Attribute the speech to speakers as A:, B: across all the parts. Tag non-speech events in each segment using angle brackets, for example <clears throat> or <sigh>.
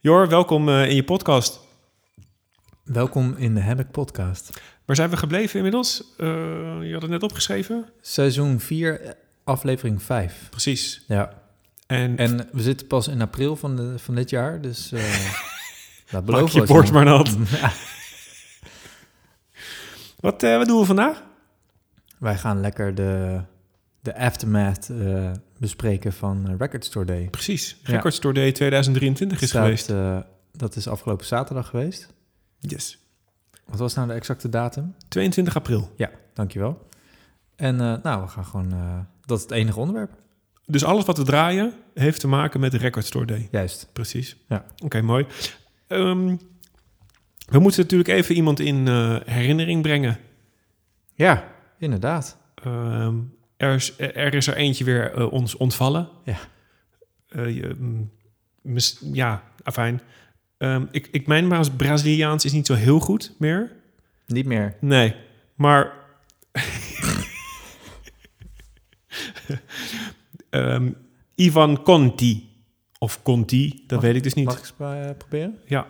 A: Jor, welkom eh, in je podcast.
B: Welkom in de Hammock Podcast.
A: Waar zijn we gebleven inmiddels? Eh, je had het net opgeschreven.
B: Seizoen 4, aflevering 5.
A: Precies.
B: Ja.
A: En,
B: En we zitten pas in april van, de, van dit jaar, dus <laughs> uh, dat
A: maak
B: beloof
A: je bord maar nat. <laughs>
B: Ja.
A: Wat, eh, wat doen we vandaag?
B: Wij gaan lekker de, de aftermath eh, bespreken van eh, Record Store Day.
A: Precies. Record Store Day 2023 is
B: Staat,
A: geweest.
B: eh, dat is afgelopen zaterdag geweest.
A: Yes.
B: Wat was nou de exacte datum?
A: 22 april.
B: Ja, dankjewel. En eh, nou, we gaan gewoon... dat is het enige onderwerp.
A: Dus alles wat we draaien heeft te maken met de Record Store Day.
B: Juist.
A: Precies.
B: Ja.
A: Oké, mooi. Ehm, we moeten natuurlijk even iemand in herinnering brengen.
B: Ja, inderdaad.
A: Ehm, er, is, er is er eentje weer eh, ons ontvallen.
B: Ja.
A: Eh, je, mm, mis- ja, afijn. Ehm, ik, ik, mijn Bra- Braziliaans is niet zo heel goed meer.
B: Niet meer.
A: Nee, maar... Ehm, Ivan Conti. Of Conti, dat
B: Mag-
A: weet ik dus niet.
B: Mag ik eens eh, proberen?
A: Ja,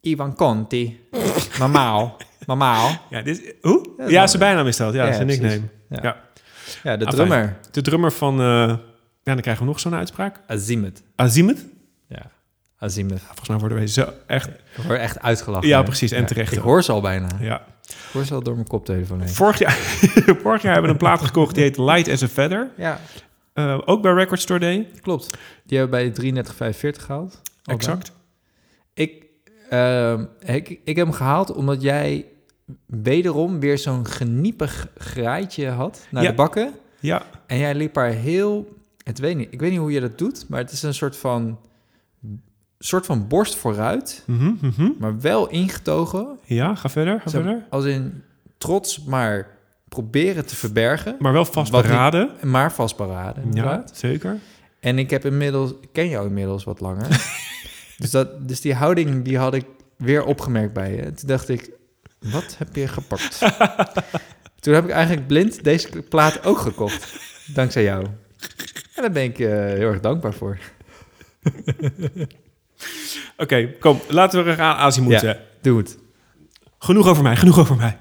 B: Ivan Conti. Normaal. Normaal.
A: ja, dit, hoe?
B: Ja,
A: Ja, zijn bijnaam is dat. Ja,
B: Ja,
A: zijn nickname.
B: Ja.
A: Ja.
B: Ja, de
A: Afijn.
B: drummer.
A: De drummer van... eh, ja, dan krijgen we nog zo'n uitspraak.
B: Azimuth.
A: Azimuth?
B: Ja. Azimuth.
A: Volgens mij worden we zo echt...
B: Ik word echt uitgelachen.
A: Ja, precies. En terecht
B: Ik hoor ze al bijna.
A: Ja.
B: Ik hoor ze al door mijn koptelefoon heen.
A: Vorig jaar, <laughs> vorig jaar hebben we een plaat gekocht die heet Light as a Feather.
B: Ja,
A: Eh, ook bij Record Store Day.
B: klopt. Die hebben bij 3345 gehaald.
A: Exact.
B: Ik, ehm, ik, ik heb hem gehaald omdat jij wederom weer zo'n geniepig graaitje had naar
A: Ja.
B: de bakken.
A: Ja,
B: En jij liep daar heel... Het weet niet, ik weet niet hoe je dat doet, maar het is een soort van... soort van borst vooruit,
A: Mhm, mhm.
B: maar wel ingetogen.
A: ja ga verder, ga
B: Zo,
A: verder.
B: Als in trots, maar proberen te verbergen,
A: Maar wel vastberaden.
B: maar vastberaden.
A: Ja, zeker.
B: En ik heb inmiddels, ik ken jou inmiddels wat langer. <laughs> dus, dat, dus die houding die had ik weer opgemerkt bij je. Toen dacht ik, wat heb je gepakt? <laughs> Toen heb ik eigenlijk blind deze plaat ook gekocht. Dankzij jou. En daar ben ik eh, heel erg dankbaar voor. <laughs>
A: Oké, kom, laten we gaan aanzien moeten.
B: Doe het.
A: Genoeg over mij, genoeg over mij.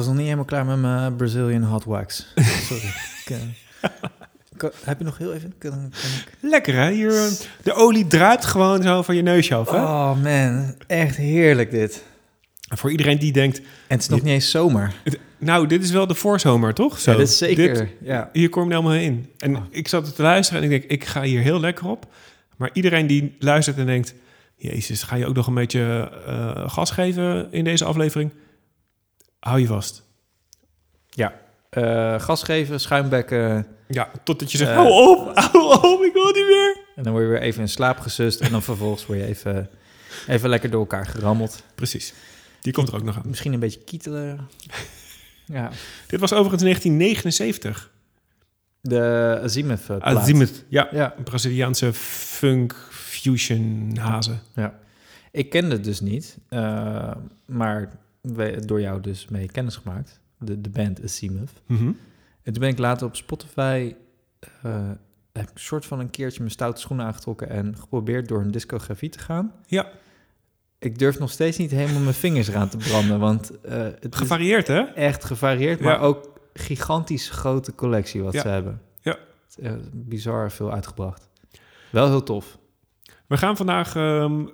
B: Was nog niet helemaal klaar met mijn Brazilian hot wax. <laughs> Sorry. Ik, eh, kan- heb je nog heel even? Kan, kan ik...
A: Lekker hè? Hier, eh, de olie druipt gewoon zo van je neusje af. Hè?
B: Oh man, echt heerlijk dit.
A: Voor iedereen die denkt,
B: En het is nog niet eens zomer.
A: nou, dit is wel de voorzomer, toch? Zo,
B: Ja, dit is zeker.
A: dit-
B: ja.
A: hier kom je helemaal in. En
B: Ah.
A: ik zat te luisteren en ik denk, ik ga hier heel lekker op. Maar iedereen die luistert en denkt, jezus, ga je ook nog een beetje eh, gas geven in deze aflevering? Hou je vast.
B: Eh, gas geven, schuimbekken.
A: Ja, totdat je zegt,
B: Eh.
A: hou op, <laughs> hou op, ik wil niet meer.
B: En dan word je weer even in slaap gesust. En dan vervolgens word je even, even lekker door elkaar gerammeld.
A: Precies, die komt er ook nog aan.
B: Misschien een beetje kietelen. <laughs> Ja.
A: Dit was overigens 1979.
B: De Azimuth uh,
A: Azimuth, ja.
B: Ja,
A: Een Braziliaanse funk fusion hazen.
B: ja. Ik kende het dus niet. eh, maar door jou dus mee kennis gemaakt. De, de band Azimuth.
A: Mhm.
B: En toen ben ik later op Spotify... eh, heb ik een soort van een keertje mijn stoute schoenen aangetrokken... en geprobeerd door een discografie te gaan.
A: Ja,
B: Ik durf nog steeds niet helemaal mijn vingers eraan te branden... want eh, het
A: gevarieerd hè?
B: echt gevarieerd... maar
A: Ja.
B: ook gigantisch grote collectie wat
A: Ja.
B: ze hebben.
A: Ja.
B: Eh, bizar veel uitgebracht. Wel heel tof.
A: We gaan vandaag ehm,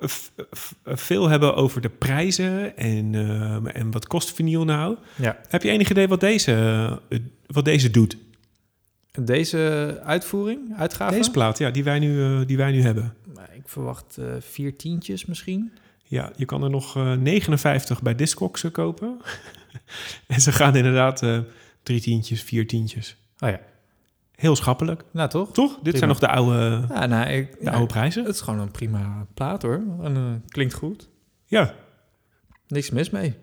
A: veel hebben over de prijzen en, ehm, en wat kost vinyl nou.
B: Ja.
A: Heb je enig idee wat deze, eh, wat deze doet?
B: Deze uitvoering, uitgave?
A: Deze plaat, ja, die wij nu, eh, die wij nu hebben.
B: Maar Ik verwacht eh, vier tientjes misschien.
A: Ja, je kan er nog eh, 59 bij Discogs kopen. <laughs> en ze gaan inderdaad drie tientjes, vier tientjes.
B: Oh ja.
A: Heel schappelijk.
B: Nou toch?
A: Toch? Dit
B: Prima.
A: zijn nog de oude,
B: Ja, nou, ik,
A: de
B: ja,
A: oude prijzen.
B: het is gewoon een prima plaat hoor. En, eh, klinkt goed.
A: Ja,
B: Niks mis mee.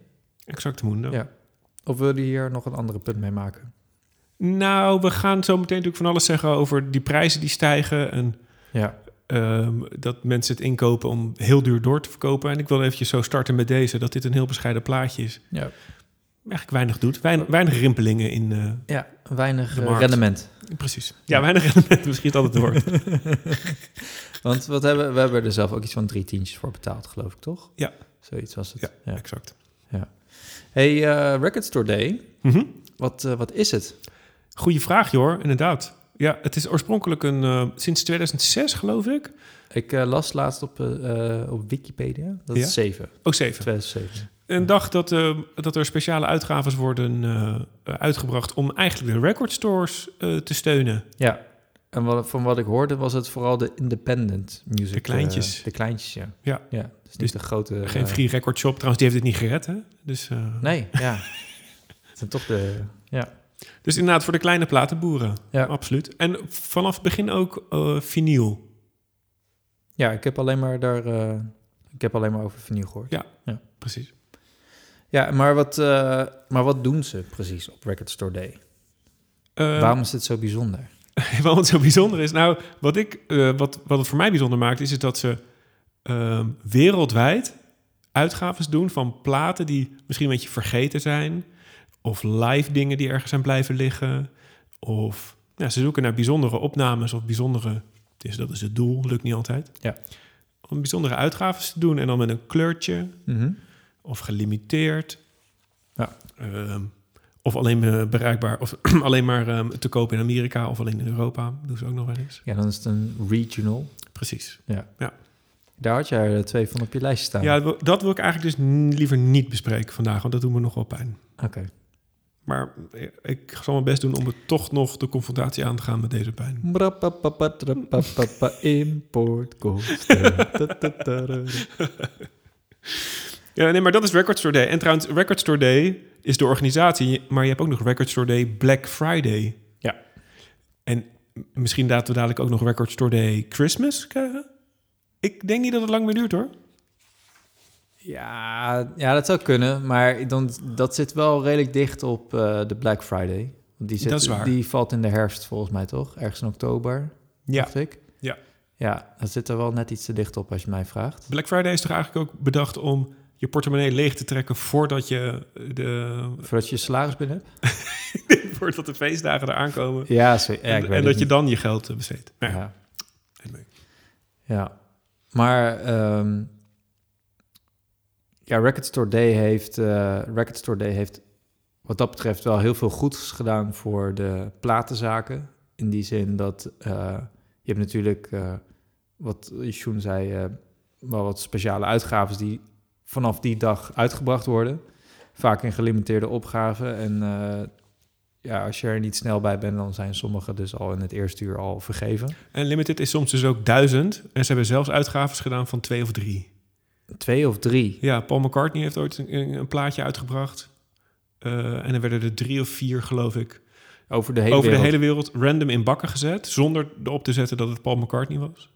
A: exact mundo.
B: Ja. Of wil je hier nog een andere punt mee maken?
A: Nou, we gaan zo meteen natuurlijk van alles zeggen over die prijzen die stijgen. En
B: Ja.
A: ehm, dat mensen het inkopen om heel duur door te verkopen. En ik wil eventjes zo starten met deze, dat dit een heel bescheiden plaatje is.
B: Ja,
A: Eigenlijk weinig doet. Weinig, weinig rimpelingen in... eh,
B: ja weinig eh, rendement.
A: Precies. Ja, weinig <laughs> rendement. Misschien is dat het woord. <laughs>
B: Want wat hebben, we hebben er zelf ook iets van drie tientjes voor betaald, geloof ik, toch?
A: Ja.
B: Zoiets was het.
A: Ja.
B: Ja.
A: Exact.
B: Hey, eh, Record Store Day.
A: Mhm.
B: Wat, eh, wat is het?
A: Goeie vraag, joh. Inderdaad. Ja, het is oorspronkelijk een... eh, sinds 2006, geloof ik.
B: Ik eh, las laatst op, op Wikipedia. Dat
A: Ja?
B: is 7.
A: Ook zeven.
B: 2007.
A: Een dag dat, eh, dat er speciale uitgaves worden eh, uitgebracht... om eigenlijk de record stores eh, te steunen.
B: Ja. En wat, van wat ik hoorde was het vooral de independent music.
A: De kleintjes.
B: de kleintjes, ja.
A: Ja.
B: ja dus
A: Dus
B: de grote...
A: Geen free record shop. Trouwens, die heeft het niet gered, hè? Dus,
B: Nee, ja. <laughs> Het zijn toch de... Ja.
A: dus inderdaad, voor de kleine platenboeren.
B: Ja.
A: Absoluut. En vanaf het begin ook vinyl.
B: ja, ik heb alleen maar daar... ik heb alleen maar over vinyl gehoord.
A: Precies.
B: Ja, maar wat, eh, maar wat doen ze precies op Record Store Day?
A: Eh,
B: Waarom is het zo bijzonder? <laughs>
A: Waarom het zo bijzonder is? Nou, wat, ik, eh, wat, wat het voor mij bijzonder maakt, is het dat ze ehm, wereldwijd uitgaves doen van platen die misschien een beetje vergeten zijn. Of live dingen die ergens zijn blijven liggen. Of ja, ze zoeken naar bijzondere opnames of bijzondere... Dus dat is het doel, lukt niet altijd.
B: Ja.
A: Om bijzondere uitgaves te doen en dan met een kleurtje
B: Mhm.
A: Of gelimiteerd.
B: Ja.
A: Ehm, of alleen eh, bereikbaar, of <clears throat> alleen maar ehm, te kopen in Amerika of alleen in Europa. Dat doen ze ook nog wel eens.
B: Ja, dan is het een regional.
A: Precies.
B: Daar had jij er twee van op je lijstje staan.
A: Ja, dat wil- ik eigenlijk dus liever niet bespreken vandaag, want dat doet me nog wel pijn.
B: Oké.
A: Maar eh, ik zal mijn best doen om het toch nog de confrontatie aan te gaan met deze pijn. <laughs>
B: Ta-ta-ta-ra.
A: Ja, nee, maar dat is Record Store Day. En trouwens, Record Store Day is de organisatie, maar je hebt ook nog Record Store Day Black Friday.
B: Ja.
A: En misschien laten we dadelijk ook nog Record Store Day Christmas krijgen. Ik denk niet dat het lang meer duurt hoor.
B: Ja, ja, dat zou kunnen. Maar dan, dat zit wel redelijk dicht op eh, de Black Friday. Want Die, zit,
A: Dat is waar.
B: die valt in de herfst volgens mij, toch? Ergens in oktober,
A: Ja.
B: dacht ik.
A: Ja.
B: Ja, dat zit er wel net iets te dicht op als je mij vraagt.
A: Black Friday is toch eigenlijk ook bedacht om je portemonnee leeg te trekken voordat je de,
B: Voordat je je salaris binnen hebt? <laughs>
A: voordat de feestdagen eraan komen.
B: Ja, zo, ja ik
A: en dat je dan je geld eh, besteedt. Ja,
B: Ja.
A: anyway.
B: Ja, maar ehm, ja, Record Store Day heeft, eh, Record Store Day heeft wat dat betreft wel heel veel goeds gedaan voor de platenzaken. In die zin dat eh, je hebt natuurlijk, eh, wat Sjoen zei, eh, wel wat speciale uitgaves die vanaf die dag uitgebracht worden. Vaak in gelimiteerde opgaven. En eh, ja, als je er niet snel bij bent, dan zijn sommige dus al in het eerste uur al vergeven.
A: En Limited is soms dus ook duizend. En ze hebben zelfs uitgaves gedaan van twee of drie.
B: Twee of drie.
A: Ja, Paul McCartney heeft ooit een, een plaatje uitgebracht. Eh, en dan werden er drie of vier, geloof ik,
B: Over de hele
A: over
B: wereld.
A: de hele wereld random in bakken gezet. Zonder erop te zetten dat het Paul McCartney was.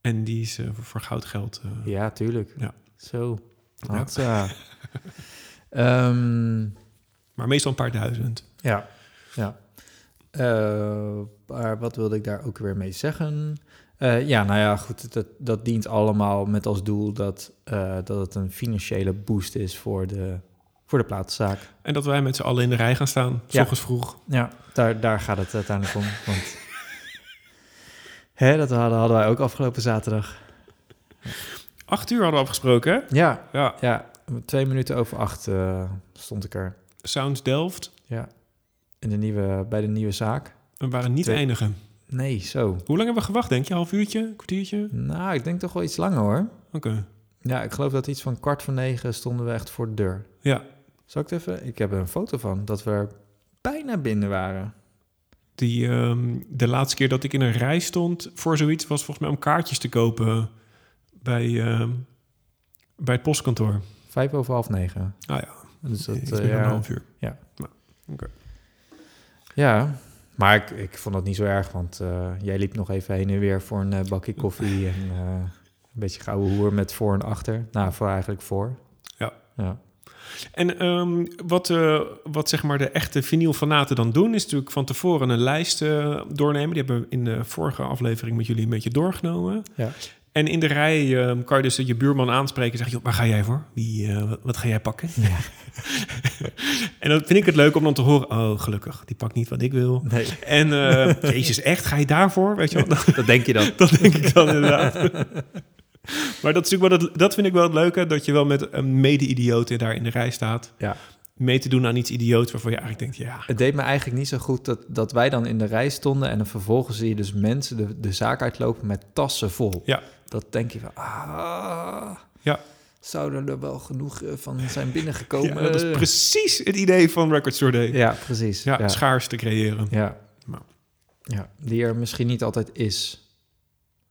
A: En die is eh, voor- voor goud geld.
B: Ja, tuurlijk.
A: Ja.
B: Zo.
A: Ja.
B: Hatsa. <laughs> Ehm,
A: Maar meestal een paar duizend.
B: ja. Ja. Eh, maar wat wilde ik daar ook weer mee zeggen? Eh, ja, nou ja, goed. Dat, dat dient allemaal met als doel dat, eh, dat het een financiële boost is voor de, voor de platenzaak.
A: En dat wij met z'n allen in de rij gaan staan. S
B: Ja.
A: ochtends vroeg.
B: Ja, daar, daar gaat het uiteindelijk om. Want <laughs> hè, dat hadden, hadden wij ook afgelopen zaterdag.
A: Acht uur hadden we afgesproken, hè?
B: Ja,
A: Ja.
B: ja twee minuten over acht eh, stond ik er.
A: Sounds Delft.
B: Ja, in de nieuwe, bij de nieuwe zaak.
A: We waren niet
B: Twee-
A: enige.
B: Nee, zo.
A: Hoe lang hebben we gewacht, denk je? Half uurtje? Kwartiertje?
B: Nou, ik denk toch wel iets langer hoor.
A: Oké.
B: Ja, ik geloof dat iets van kwart voor negen stonden we echt voor de deur.
A: Ja.
B: Zal ik het even? Ik heb er een foto van dat we bijna binnen waren.
A: Die, ehm, de laatste keer dat ik in een rij stond voor zoiets... was volgens mij om kaartjes te kopen bij, ehm, bij het postkantoor.
B: Vijf over half negen.
A: Ah ja,
B: Dus dat,
A: meer dan een
B: ja,
A: half uur.
B: ja, maar ik, ik vond dat niet zo erg, want eh, jij liep nog even heen en weer voor een eh, bakje koffie <laughs> en een beetje gouden hoer met voor en achter. Nou, voor eigenlijk voor.
A: Ja.
B: Ja.
A: En ehm, wat, eh, wat zeg maar de echte vinylfanaten dan doen... is natuurlijk van tevoren een lijst eh, doornemen. Die hebben we in de vorige aflevering met jullie een beetje doorgenomen.
B: Ja.
A: En in de rij ehm, kan je dus je buurman aanspreken en zeggen... "Joh, waar ga jij voor? Wie, eh, wat, wat ga jij pakken?
B: Ja. <laughs>
A: en dan vind ik het leuk om dan te horen... oh, gelukkig, die pakt niet wat ik wil.
B: Nee,
A: En eh, <laughs> jezus, echt? Ga je daarvoor? Weet je wel?
B: dat denk je dan. <laughs>
A: Dat denk ik dan inderdaad. maar dat, is natuurlijk wel het, dat vind ik wel het leuke, dat je wel met een mede-idioot daar in de rij staat.
B: Ja.
A: Mee te doen aan iets idioots waarvan je eigenlijk denkt, ja,
B: Het deed me eigenlijk niet zo goed dat, dat wij dan in de rij stonden en dan vervolgens zie je dus mensen de, de zaak uitlopen met tassen vol.
A: Ja.
B: Dat denk je van, ah,
A: Ja.
B: zouden er wel genoeg eh, van zijn binnengekomen? <laughs>
A: ja, dat is precies het idee van Record Store Day. Ja,
B: precies. Ja,
A: schaars te creëren.
B: ja.
A: Nou.
B: ja, die er misschien niet altijd is.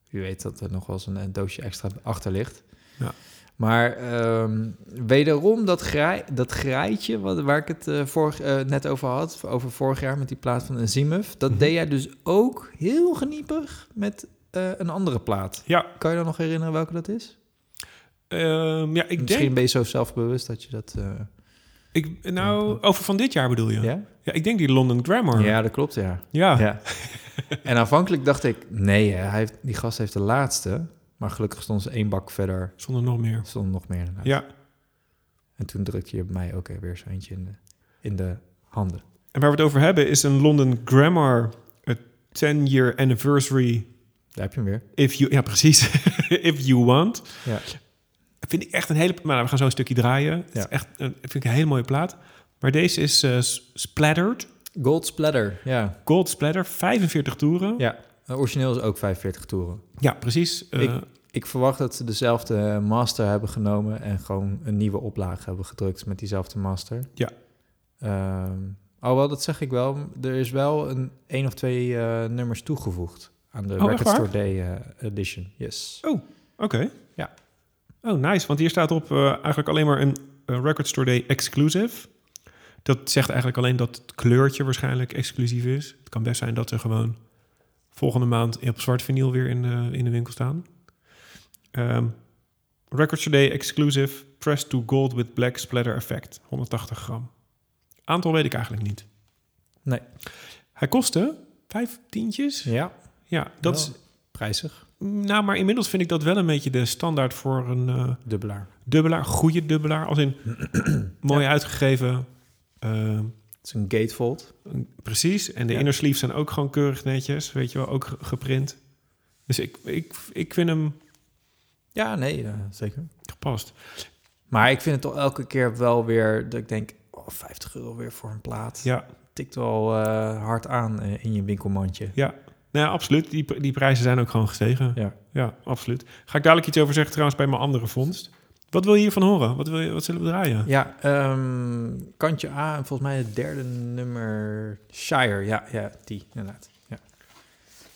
B: Wie weet dat er nog wel eens een, doosje extra achter ligt.
A: Ja.
B: Maar ehm, wederom dat, grij, dat grijtje wat, waar ik het eh, vorig, eh, net over had, over vorig jaar met die plaat van een Zimuth, dat
A: Mhm.
B: deed jij dus ook heel geniepig met eh, een andere plaat.
A: Ja,
B: Kan je dan nog herinneren welke dat is?
A: ehm, ja ik
B: Misschien
A: denk...
B: ben je zo zelfbewust dat je dat... eh,
A: Ik, nou, over van dit jaar bedoel je?
B: ja?
A: Ja, ik denk die London Grammar.
B: Ja, dat klopt, ja.
A: Ja.
B: Ja. <laughs> en aanvankelijk dacht ik, nee, hè, hij heeft, die gast heeft de laatste. Maar gelukkig stond ze één bak verder.
A: zonder nog meer.
B: Er stond nog meer inderdaad.
A: Ja,
B: En toen drukte je bij mij ook weer zo eentje in de, in de handen.
A: en waar we het over hebben is een London Grammar a 10-year anniversary
B: Daar heb je hem weer.
A: If you, ja, precies. <laughs> If you want.
B: Ja.
A: Vind ik echt een hele... Maar we gaan zo een stukje draaien. Het is echt een, vind ik een hele mooie plaat. Maar deze is eh, s- splattered.
B: Gold Splatter, ja.
A: Gold splatter. 45 toeren.
B: Ja, uh, origineel is ook 45 toeren.
A: Ja, precies. Eh,
B: Ik- Ik verwacht dat ze dezelfde master hebben genomen... en gewoon een nieuwe oplage hebben gedrukt met diezelfde master.
A: Ja.
B: Ehm, oh, wel, dat zeg ik wel. Er is wel een één of twee eh, nummers toegevoegd aan de
A: Oh,
B: Record? Store Day eh, edition. Yes.
A: Oké.
B: Ja.
A: Oh, nice. Want hier staat op eh, eigenlijk alleen maar een eh, Record Store Day exclusive. Dat zegt eigenlijk alleen dat het kleurtje waarschijnlijk exclusief is. Het kan best zijn dat ze gewoon volgende maand op zwart vinyl weer in de, in de winkel staan. Ehm Record Store Day exclusive pressed to gold with black splatter effect. 180 gram. Aantal weet ik eigenlijk niet.
B: Nee.
A: Hij kostte vijf tientjes.
B: Ja,
A: Ja, dat is...
B: prijzig.
A: Nou, maar inmiddels vind ik dat wel een beetje de standaard voor een... eh,
B: Dubbelaar.
A: dubbelaar, goede dubbelaar, als in <clears throat> mooi uitgegeven. eh,
B: Het is een gatefold.
A: precies. En de
B: Ja.
A: inner sleeves zijn ook gewoon keurig netjes, weet je wel, ook ge- geprint. Dus ik, ik, ik vind hem
B: Ja, nee, eh, zeker.
A: gepast.
B: Maar ik vind het toch elke keer wel weer dat ik denk... Oh, oh, 50 euro weer voor een plaat.
A: Ja,
B: Tikt wel hard aan in je winkelmandje.
A: ja. Nou ja, absoluut. Die, die prijzen zijn ook gewoon gestegen.
B: Ja.
A: Ja, absoluut. Ga ik dadelijk iets over zeggen trouwens bij mijn andere vondst. Wat wil je hiervan horen? Wat, wil je, wat zullen we draaien?
B: Ja, ehm, kantje A en volgens mij het derde nummer Shire. Ja, ja die inderdaad. Ja.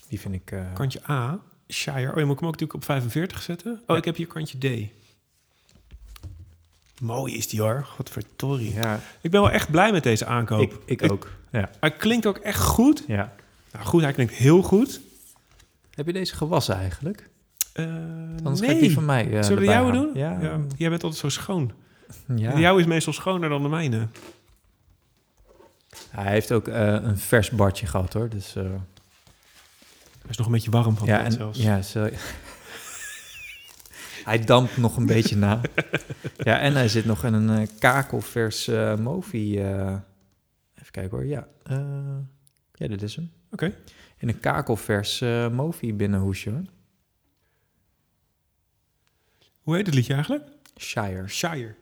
B: Die vind ik... eh,
A: Kantje A, Shire. Oh, je moet hem ook natuurlijk op 45 zetten? Oh,
B: Ja.
A: ik heb hier kantje D. Mooi is die hoor. Godverdorie.
B: ja,
A: Ik ben wel echt blij met deze aankoop.
B: ik, ik ook. Ja.
A: Hij klinkt ook echt goed.
B: ja.
A: Nou goed, hij klinkt heel goed.
B: Heb je deze gewassen eigenlijk?
A: Eh
B: Anders
A: nee.
B: die van mij eh,
A: Zullen we jouwe
B: halen.
A: doen?
B: Ja.
A: Jij bent altijd zo schoon.
B: ja.
A: De jouwe is meestal schoner dan de mijne.
B: Hij heeft ook eh, een vers badje gehad hoor. Dus,
A: Hij is nog een beetje warm van
B: ja, en,
A: zelfs.
B: ja zo, <laughs> hij dampt nog een beetje na. Ja, en hij zit nog in een kakelvers Movi. eh, even kijken hoor. Ja, ja dit is hem.
A: Oké.
B: In een kakelvers eh Movi binnenhoesje hoor.
A: Hoe heet het liedje eigenlijk?
B: Shire.
A: Shire.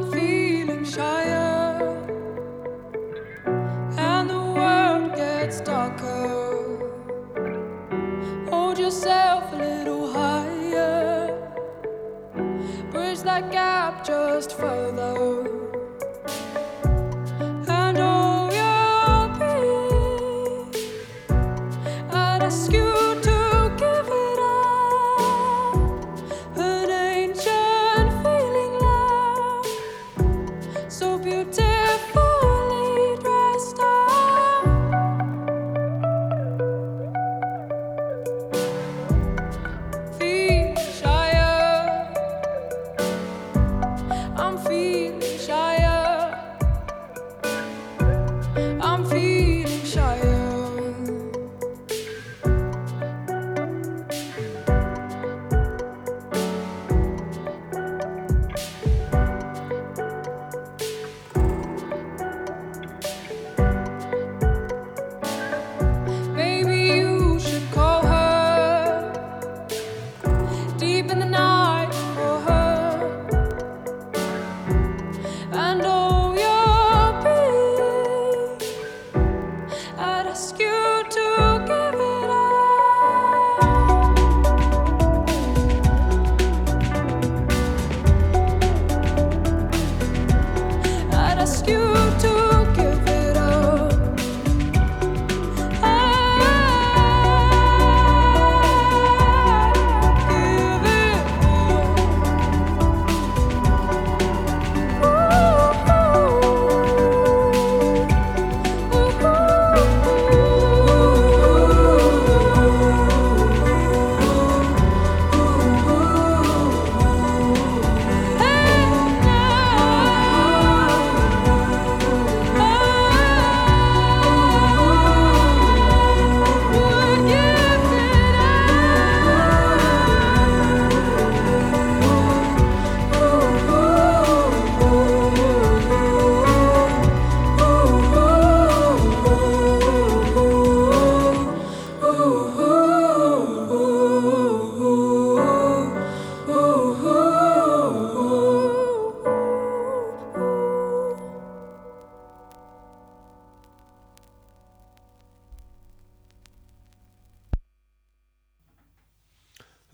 C: I'm feeling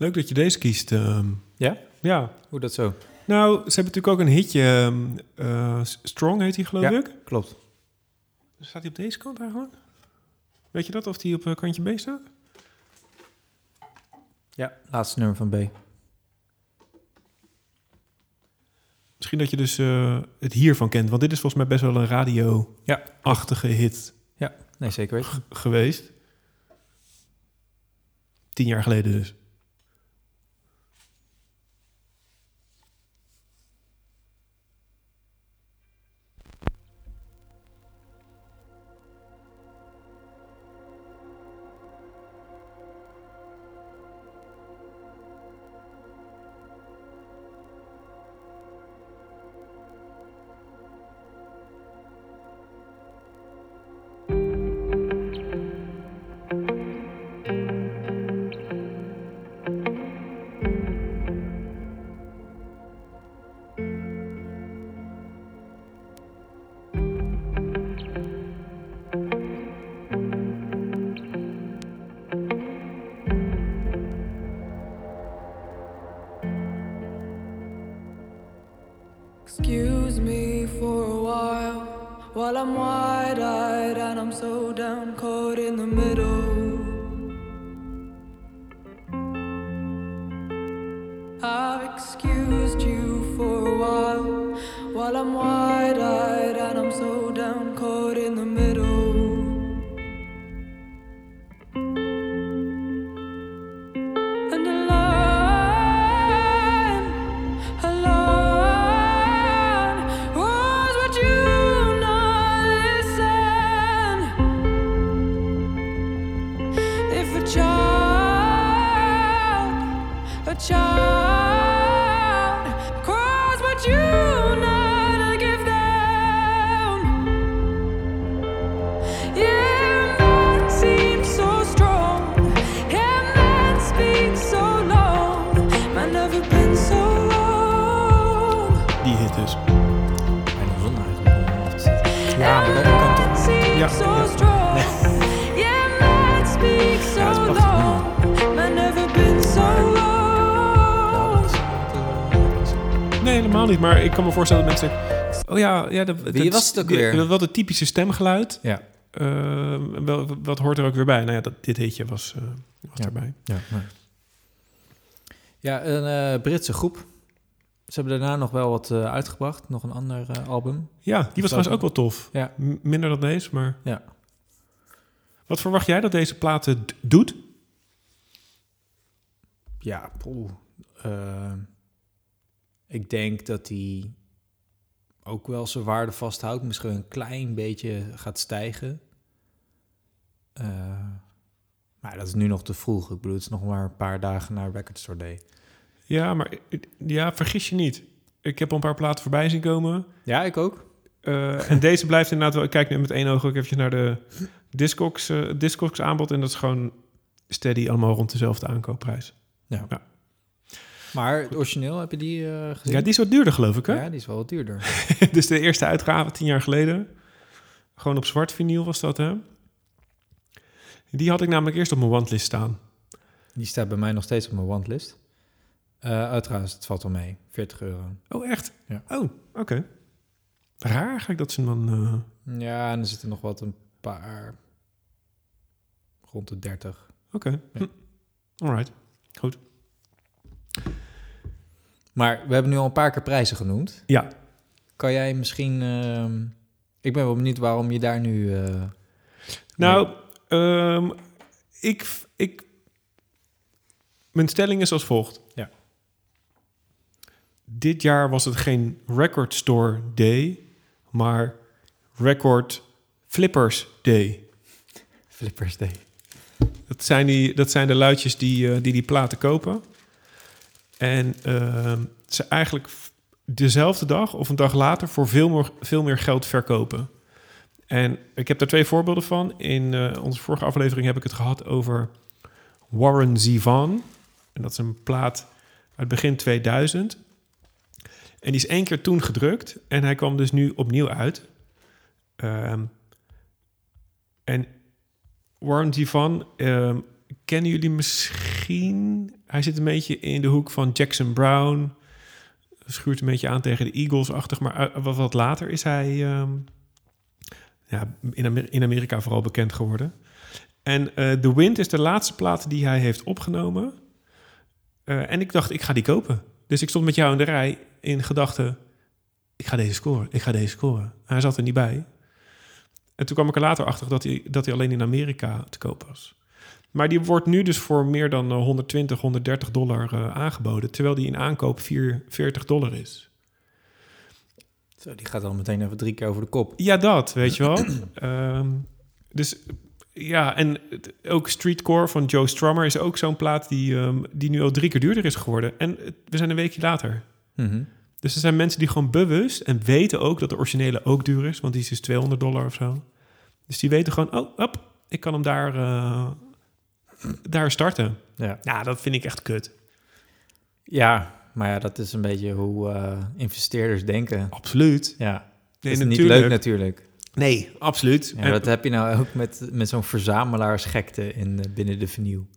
A: Leuk dat je deze kiest. ehm.
B: Ja?
A: ja.
B: Hoe dat zo?
A: Nou, ze hebben natuurlijk ook een hitje. ehm, eh, Strong heet hij, geloof
B: Ja.
A: ik.
B: Klopt.
A: Staat hij op deze kant eigenlijk? Weet je dat, of die op eh, kantje B staat?
B: Ja, laatste nummer van B.
A: Misschien dat je dus eh, het hiervan kent. Want dit is volgens mij best wel een radio-achtige hit
B: Ja, nee, zeker weten.
A: geweest. Tien jaar geleden dus.
B: Kan
A: me voorstellen dat mensen. Oh ja, ja dat,
B: Wie
A: dat-
B: was het ook weer?
A: Wel het typische stemgeluid.
B: Ja.
A: Eh, wel, wat hoort er ook weer bij? Nou ja, dat, dit hitje was, eh, was
B: Ja.
A: erbij.
B: Ja, ja een eh, Britse groep. Ze hebben daarna nog wel wat eh, uitgebracht. Nog een ander eh, album.
A: Ja, die was trouwens ook wel tof.
B: Ja.
A: Minder dan deze, maar...
B: Ja.
A: Wat verwacht jij dat deze platen d- doet?
B: Ja, poeh. Ik denk dat hij ook wel zijn waarde vasthoudt. Misschien een klein beetje gaat stijgen. Eh, maar dat is nu nog te vroeg. Ik bedoel, het is nog maar een paar dagen naar Record Store Day.
A: Ja, maar ja, vergis je niet. Ik heb al een paar platen voorbij zien komen.
B: Ja, ik ook.
A: Eh, en deze blijft inderdaad wel... Ik kijk nu met één oog ook eventjes naar de Discogs, eh, Discogs aanbod. En dat is gewoon steady allemaal rond dezelfde aankoopprijs.
B: Maar het origineel, heb je die eh, gezien?
A: Ja, die is wat duurder geloof ik, hè?
B: Ja, die is wel wat duurder. <laughs>
A: dus de eerste uitgave, tien jaar geleden. Gewoon op zwart vinyl was dat, hè? Die had ik namelijk eerst op mijn wantlist staan.
B: Die staat bij mij nog steeds op mijn wantlist. Eh uiteraard, het valt wel mee. 40 euro.
A: Oh, echt?
B: Ja.
A: Oh, oké. Raar eigenlijk dat ze dan... eh,
B: Ja, en er zitten nog wat een paar... Rond de 30.
A: Oké.
B: Ja.
A: Hm. Alright. Goed.
B: Maar we hebben nu al een paar keer prijzen genoemd.
A: Ja.
B: Kan jij misschien... ehm, ik ben wel benieuwd waarom je daar nu... eh,
A: Nou, ehm, ik, ik... Mijn stelling is als volgt.
B: Ja.
A: Dit jaar was het geen Record Store Day, maar Record Flippers Day.
B: Flippers Day.
A: Dat zijn, die, dat zijn de luidjes die, eh, die die platen kopen. En ehm, ze eigenlijk dezelfde dag of een dag later voor veel meer, veel meer geld verkopen. En ik heb daar twee voorbeelden van. In eh, onze vorige aflevering heb ik het gehad over Warren Zevon. En dat is een plaat uit begin 2000. En die is één keer toen gedrukt. En hij kwam dus nu opnieuw uit. Ehm, en Warren Zevon, kennen jullie misschien? Hij zit een beetje in de hoek van Jackson Brown. Schuurt een beetje aan tegen de Eagles-achtig. Maar eh, wat, wat later is hij ehm, ja, in, in Amerika vooral bekend geworden. En eh The Wind is de laatste plaat die hij heeft opgenomen. Eh, en ik dacht, ik ga die kopen. Dus ik stond met jou in de rij in gedachten... ik ga deze scoren, ik ga deze scoren. Hij zat er niet bij. En toen kwam ik er later achter dat hij, dat hij alleen in Amerika te koop was. Maar die wordt nu dus voor meer dan eh, 120, 130 dollar eh, aangeboden... terwijl die in aankoop 4, 40 dollar is.
B: Zo, die gaat dan meteen even drie keer over de kop.
A: Ja, dat, weet je wel. <clears throat> Ehm, dus ja, en ook Streetcore van Joe Strummer is ook zo'n plaat die, ehm, die nu al drie keer duurder is geworden. En het- we zijn een weekje later.
B: Mhm.
A: Dus er zijn mensen die gewoon bewust en weten ook dat de originele ook duur is, want die is dus 200 dollar of zo. Dus die weten gewoon, oh, op, ik kan hem daar, eh, daar starten.
B: Ja.
A: Nou, dat vind ik echt kut.
B: ja, maar ja, dat is een beetje hoe eh, investeerders denken.
A: Absoluut.
B: Ja,
A: Nee,
B: is niet leuk natuurlijk.
A: Nee, absoluut.
B: Ja,
A: En-
B: dat heb je nou ook met, met zo'n verzamelaarsgekte in, eh, binnen de vernieuw.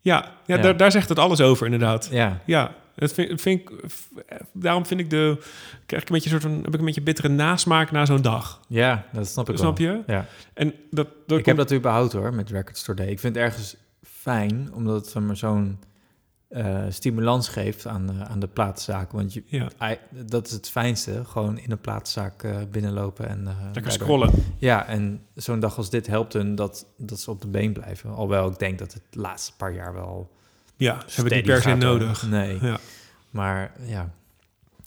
A: ja, ja,
B: Ja.
A: Daar, daar zegt het alles over, inderdaad.
B: Ja,
A: Ja, dat vind, vind ik, daarom vind ik de, krijg ik een beetje een soort van, heb ik een beetje bittere nasmaak na zo'n dag.
B: Ja, dat snap ik
A: Snap
B: wel.
A: je?
B: Ja.
A: En dat, dat
B: Ik heb dat überhaupt hoor, met Record Store Day. Ik vind ergens fijn, omdat het me zo'n eh, stimulans geeft aan, de- aan de platenzaak. Want je,
A: Ja,
B: dat is het fijnste, gewoon in een platenzaak eh, binnenlopen. En, eh,
A: lekker scrollen.
B: Ja, en zo'n dag als dit helpt hun dat, dat ze op de been blijven. Alhoewel ik denk dat het de laatste paar jaar wel...
A: Ja, ze hebben
B: steady
A: per se nodig.
B: Nee,
A: Ja.
B: maar ja,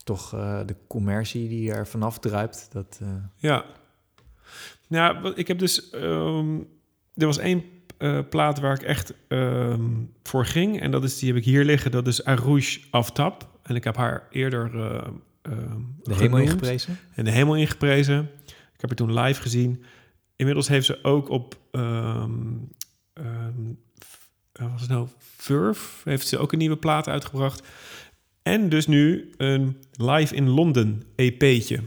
B: toch de commercie die er vanaf druipt, dat...
A: Ja. Ja, wat- ik heb dus... ehm, er was één eh, plaat waar ik echt ehm, voor ging. En dat is, die heb ik hier liggen. Dat is Arouche Aftap. En ik heb haar eerder eh, ehm,
B: de hemel ingeprezen.
A: En de hemel ingeprezen. Ik heb haar toen live gezien. Inmiddels heeft ze ook op... ehm ehm, wat was het nou? Verve heeft ze ook een nieuwe plaat uitgebracht. En dus nu een Live in Londen EP'tje.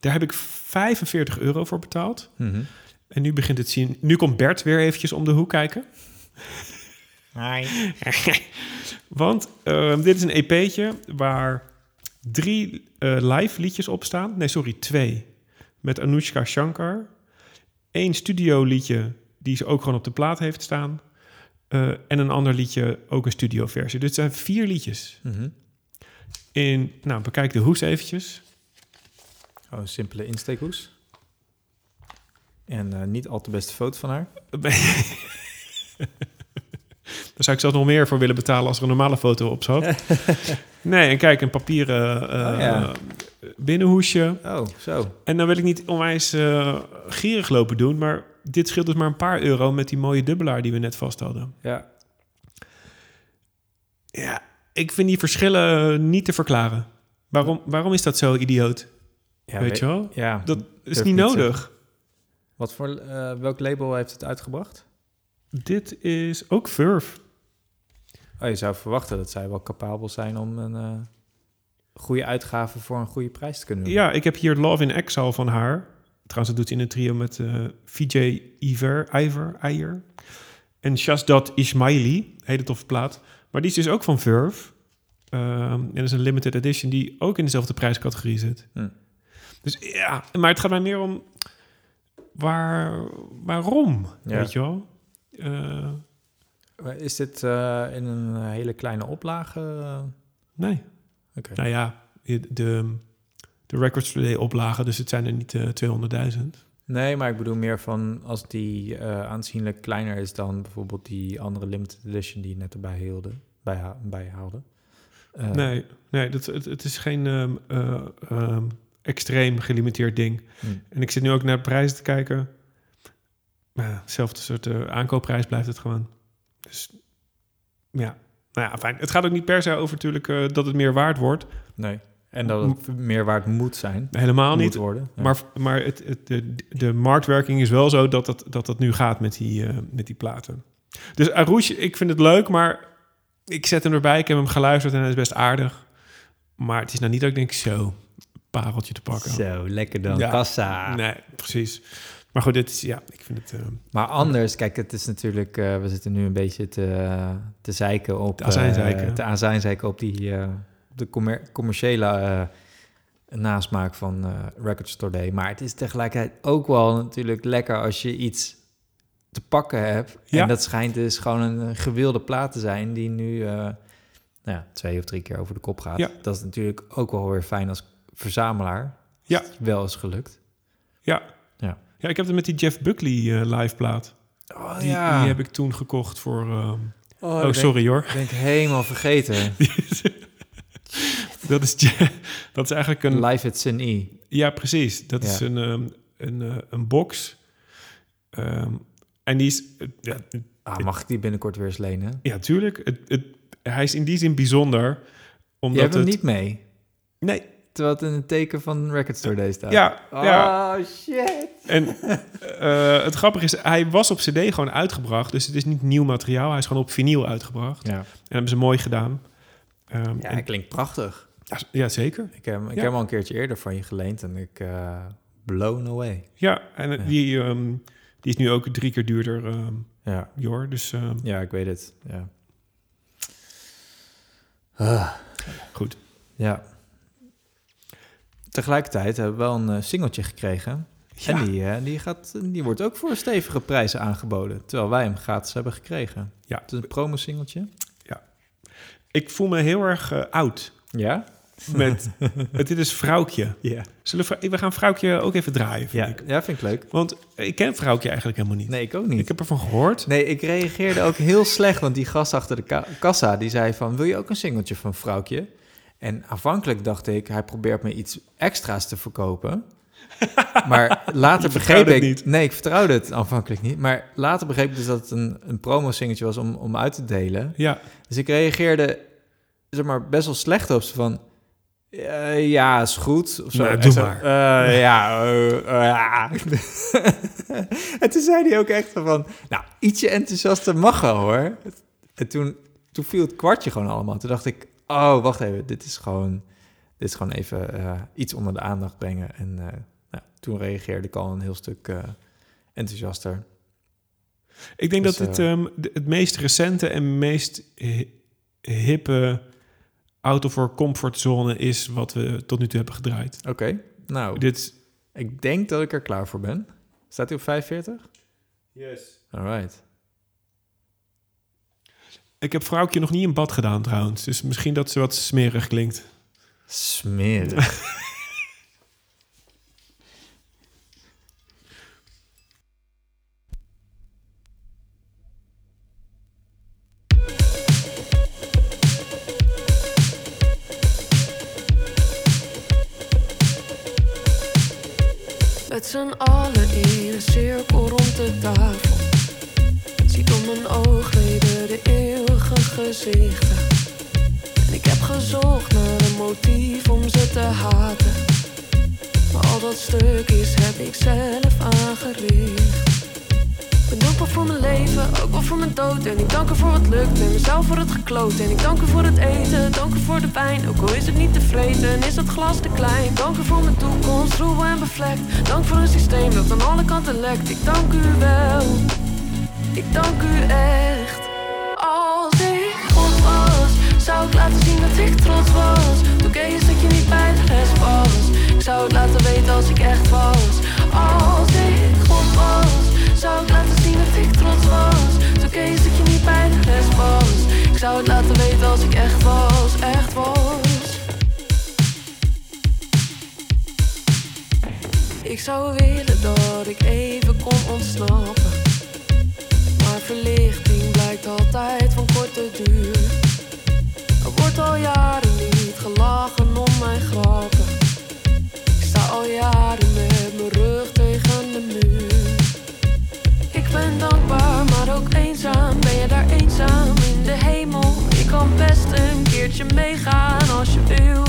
A: Daar heb ik 45 euro voor betaald.
B: Mhm.
A: En nu begint het zien. Nu komt Bert weer eventjes om de hoek kijken. <laughs> Want ehm, dit is een EP'tje waar drie eh, live liedjes op staan. Nee, sorry, twee. Met Anushka Shankar. Eén studio liedje die ze ook gewoon op de plaat heeft staan. Eh, en een ander liedje, ook een studioversie. Dus het zijn vier liedjes.
B: Mhm.
A: In, nou, bekijk de hoes eventjes.
B: Oh, een simpele insteekhoes. En eh, niet al te beste foto van haar. <laughs>
A: Daar zou ik zelfs nog meer voor willen betalen als er een normale foto op zat. <laughs> nee, en kijk, een papieren eh,
B: Oh, ja.
A: binnenhoesje.
B: Oh, zo.
A: En dan wil ik niet onwijs eh gierig lopen doen, maar dit scheelt dus maar een paar euro met die mooie dubbelaar die we net vast hadden.
B: Ja.
A: Ja, ik vind die verschillen niet te verklaren. Waarom, waarom is dat zo idioot?
B: ja
A: Weet je wel?
B: Ja.
A: Dat is niet nodig.
B: Wat voor, eh, welk label heeft het uitgebracht?
A: Dit is ook Verve.
B: Oh, je zou verwachten dat zij wel capabel zijn om een eh, goede uitgave voor een goede prijs te kunnen doen.
A: Ja, ik heb hier Love in Exile van haar. Trouwens, dat doet ze in een trio met eh VJ Iver, Iver, Iyer. En Shazdat Ismaili, hele toffe plaat. Maar die is dus ook van Verve. Ehm, en dat is een limited edition die ook in dezelfde prijscategorie zit.
B: Hm.
A: Dus ja, maar het gaat mij meer om waar, waarom,
B: Ja.
A: weet je wel? Eh,
B: Is dit eh, in een eh, hele kleine oplage? eh?
A: nee.
B: Oké.
A: Nou ja, de, de Records Today oplagen, dus het zijn er niet eh 200.000.
B: Nee, maar ik bedoel meer van als die eh, aanzienlijk kleiner is dan bijvoorbeeld die andere limited edition die je net erbij hielde, bijha bijhaalde. Eh,
A: Nee, nee dat, het, het is geen ehm, eh, ehm, extreem gelimiteerd ding.
B: hm.
A: En ik zit nu ook naar de prijzen te kijken. Maar hetzelfde soort eh, aankoopprijs blijft het gewoon. Dus ja, nou ja, fijn. Het gaat ook niet per se over natuurlijk eh, dat het meer waard wordt.
B: Nee. En dat het meer waard moet zijn.
A: Helemaal
B: moet
A: niet.
B: worden. Ja.
A: Maar, maar het, het, de, de marktwerking is wel zo dat dat, dat, dat nu gaat met die, eh, met die platen. Dus Arouche, ik vind het leuk, maar ik zet hem erbij. Ik heb hem geluisterd en hij is best aardig. Maar het is nou niet dat ik denk, zo, pareltje te pakken.
B: Zo, lekker dan.
A: Ja.
B: Kassa.
A: Nee, precies. Maar goed, dit is, ja, ik vind het... eh,
B: Maar anders, kijk, het is natuurlijk... eh, we zitten nu een beetje te, te zeiken op...
A: Te azijnzeiken.
B: eh, te azijnzeiken op die... de commer- commerciële nasmaak van Record Store Day. Maar het is tegelijkertijd ook wel natuurlijk lekker als je iets te pakken hebt.
A: Ja.
B: En dat schijnt dus gewoon een gewilde plaat te zijn... die nu nou ja, twee of drie keer over de kop gaat.
A: Ja.
B: Dat is natuurlijk ook wel weer fijn als verzamelaar.
A: Ja.
B: Wel is gelukt.
A: ja.
B: Ja.
A: ja, ik heb het met die Jeff Buckley eh, live plaat.
B: Oh
A: Die, die heb ik toen gekocht voor... ehm,
B: Oh,
A: oh, sorry hoor.
B: Ik ben ik helemaal vergeten. <laughs>
A: dat, is, dat is eigenlijk een...
B: Live at Sin E.
A: Ja, precies. Dat is
B: Ja.
A: een, ehm, een, eh, een box. Ehm, en die is... eh, ja,
B: Ah, mag ik die binnenkort weer eens lenen?
A: ja, tuurlijk. Het, het, hij is in die zin bijzonder. Omdat
B: Je hebt hem
A: het,
B: niet mee.
A: Nee,
B: Terwijl het in het teken van Record Store Day staat.
A: ja, ja.
B: Oh, shit.
A: En eh, het grappige is, hij was op cd gewoon uitgebracht. Dus het is niet nieuw materiaal. Hij is gewoon op vinyl uitgebracht.
B: Ja,
A: En hebben ze mooi gedaan. Ehm,
B: ja
A: en-
B: hij klinkt prachtig.
A: ja, ja, zeker.
B: Ik heb, ik
A: Ja.
B: heb hem al een keertje eerder van je geleend en ik... eh, blown away.
A: Ja, en
B: Ja.
A: Die, ehm, die is nu ook drie keer duurder, ehm
B: Ja,
A: Jor. Dus ehm,
B: ja ik weet het. Ja.
A: Goed.
B: Ja. Tegelijkertijd hebben we wel een eh, singeltje gekregen.
A: Ja.
B: En die, eh, die, gaat, die wordt ook voor stevige prijzen aangeboden. Terwijl wij hem gratis hebben gekregen.
A: Ja.
B: Het is een promo-singeltje.
A: Ik voel me heel erg eh, oud.
B: Ja?
A: Met, <laughs> het, dit is Vrouwtje.
B: Ja.
A: Zullen we, we gaan Vrouwtje ook even draaien, vind
B: Ja,
A: ik.
B: ja, vind ik leuk.
A: Want ik ken Vrouwtje eigenlijk helemaal niet.
B: Nee, ik ook niet.
A: Ik heb ervan gehoord.
B: Nee, ik reageerde ook heel slecht, want die gast achter de ka- kassa, die zei van, wil je ook een singeltje van Vrouwtje? En aanvankelijk dacht ik, hij probeert me iets extra's te verkopen. <laughs> Maar later begreep ik...
A: niet.
B: Nee, ik vertrouwde het aanvankelijk niet. Maar later begreep ik dus dat het een, een promo-singeltje was om, om uit te delen.
A: Ja,
B: Dus ik reageerde zeg maar, best wel slecht op ze van... eh, ja, is goed. Of zo.
A: Nou, doe
B: zo,
A: maar.
B: eh, <laughs> ja, eh, <laughs> en toen zei hij ook echt van... Nou, ietsje enthousiaster mag wel, hoor. En toen, toen viel het kwartje gewoon allemaal. Toen dacht ik, oh, wacht even. Dit is gewoon, dit is gewoon even eh, iets onder de aandacht brengen. En eh, nou, toen reageerde ik al een heel stuk eh, enthousiaster.
A: ik denk
B: Dus,
A: dat het
B: eh,
A: ehm, de- het meest recente en meest hi- hippe auto voor comfortzone is wat we tot nu toe hebben gedraaid.
B: Oké, nou,
A: Dit,
B: ik denk dat ik er klaar voor ben. Staat hij op 45?
A: yes.
B: Alright.
A: Ik heb Vrouwtje nog niet in bad gedaan trouwens, dus misschien dat ze wat smerig klinkt.
B: Smerig. <laughs>
D: Met z'n allen in een cirkel rond de tafel. Ziet om mijn oogleden de eeuwige En ik heb gezocht naar een motief om ze te haten. Maar al dat stuk is heb ik zelf aangericht. Ik ben dankbaar voor mijn leven, ook wel voor mijn dood. En ik dank er voor wat lukt en mezelf voor het gekloot. En ik dank er voor het eten, dank er voor de pijn. Ook al is het niet te vreten en is dat glas te klein. Dank er voor mijn toekomst, ruw en bevlekt. Dank voor een systeem dat aan alle kanten lekt. Ik dank u wel, ik dank u echt. Zou ik laten zien dat ik trots was. Toen kees dat je niet bij de rest was. Ik zou het laten weten als ik echt was. Als ik God was, zou ik laten zien dat ik trots was. Toen kees dat je niet bij de rest was. Ik zou het laten weten als ik echt was, echt was. Ik zou willen dat ik even kon ontsnappen. Maar verlichting blijkt altijd van korte duur. Wordt al jaren niet gelachen om mijn grappen. Ik sta al jaren met mijn rug tegen de muur. Ik ben dankbaar, maar ook eenzaam. Ben je daar eenzaam in de hemel? Ik kan best een keertje meegaan als je wil.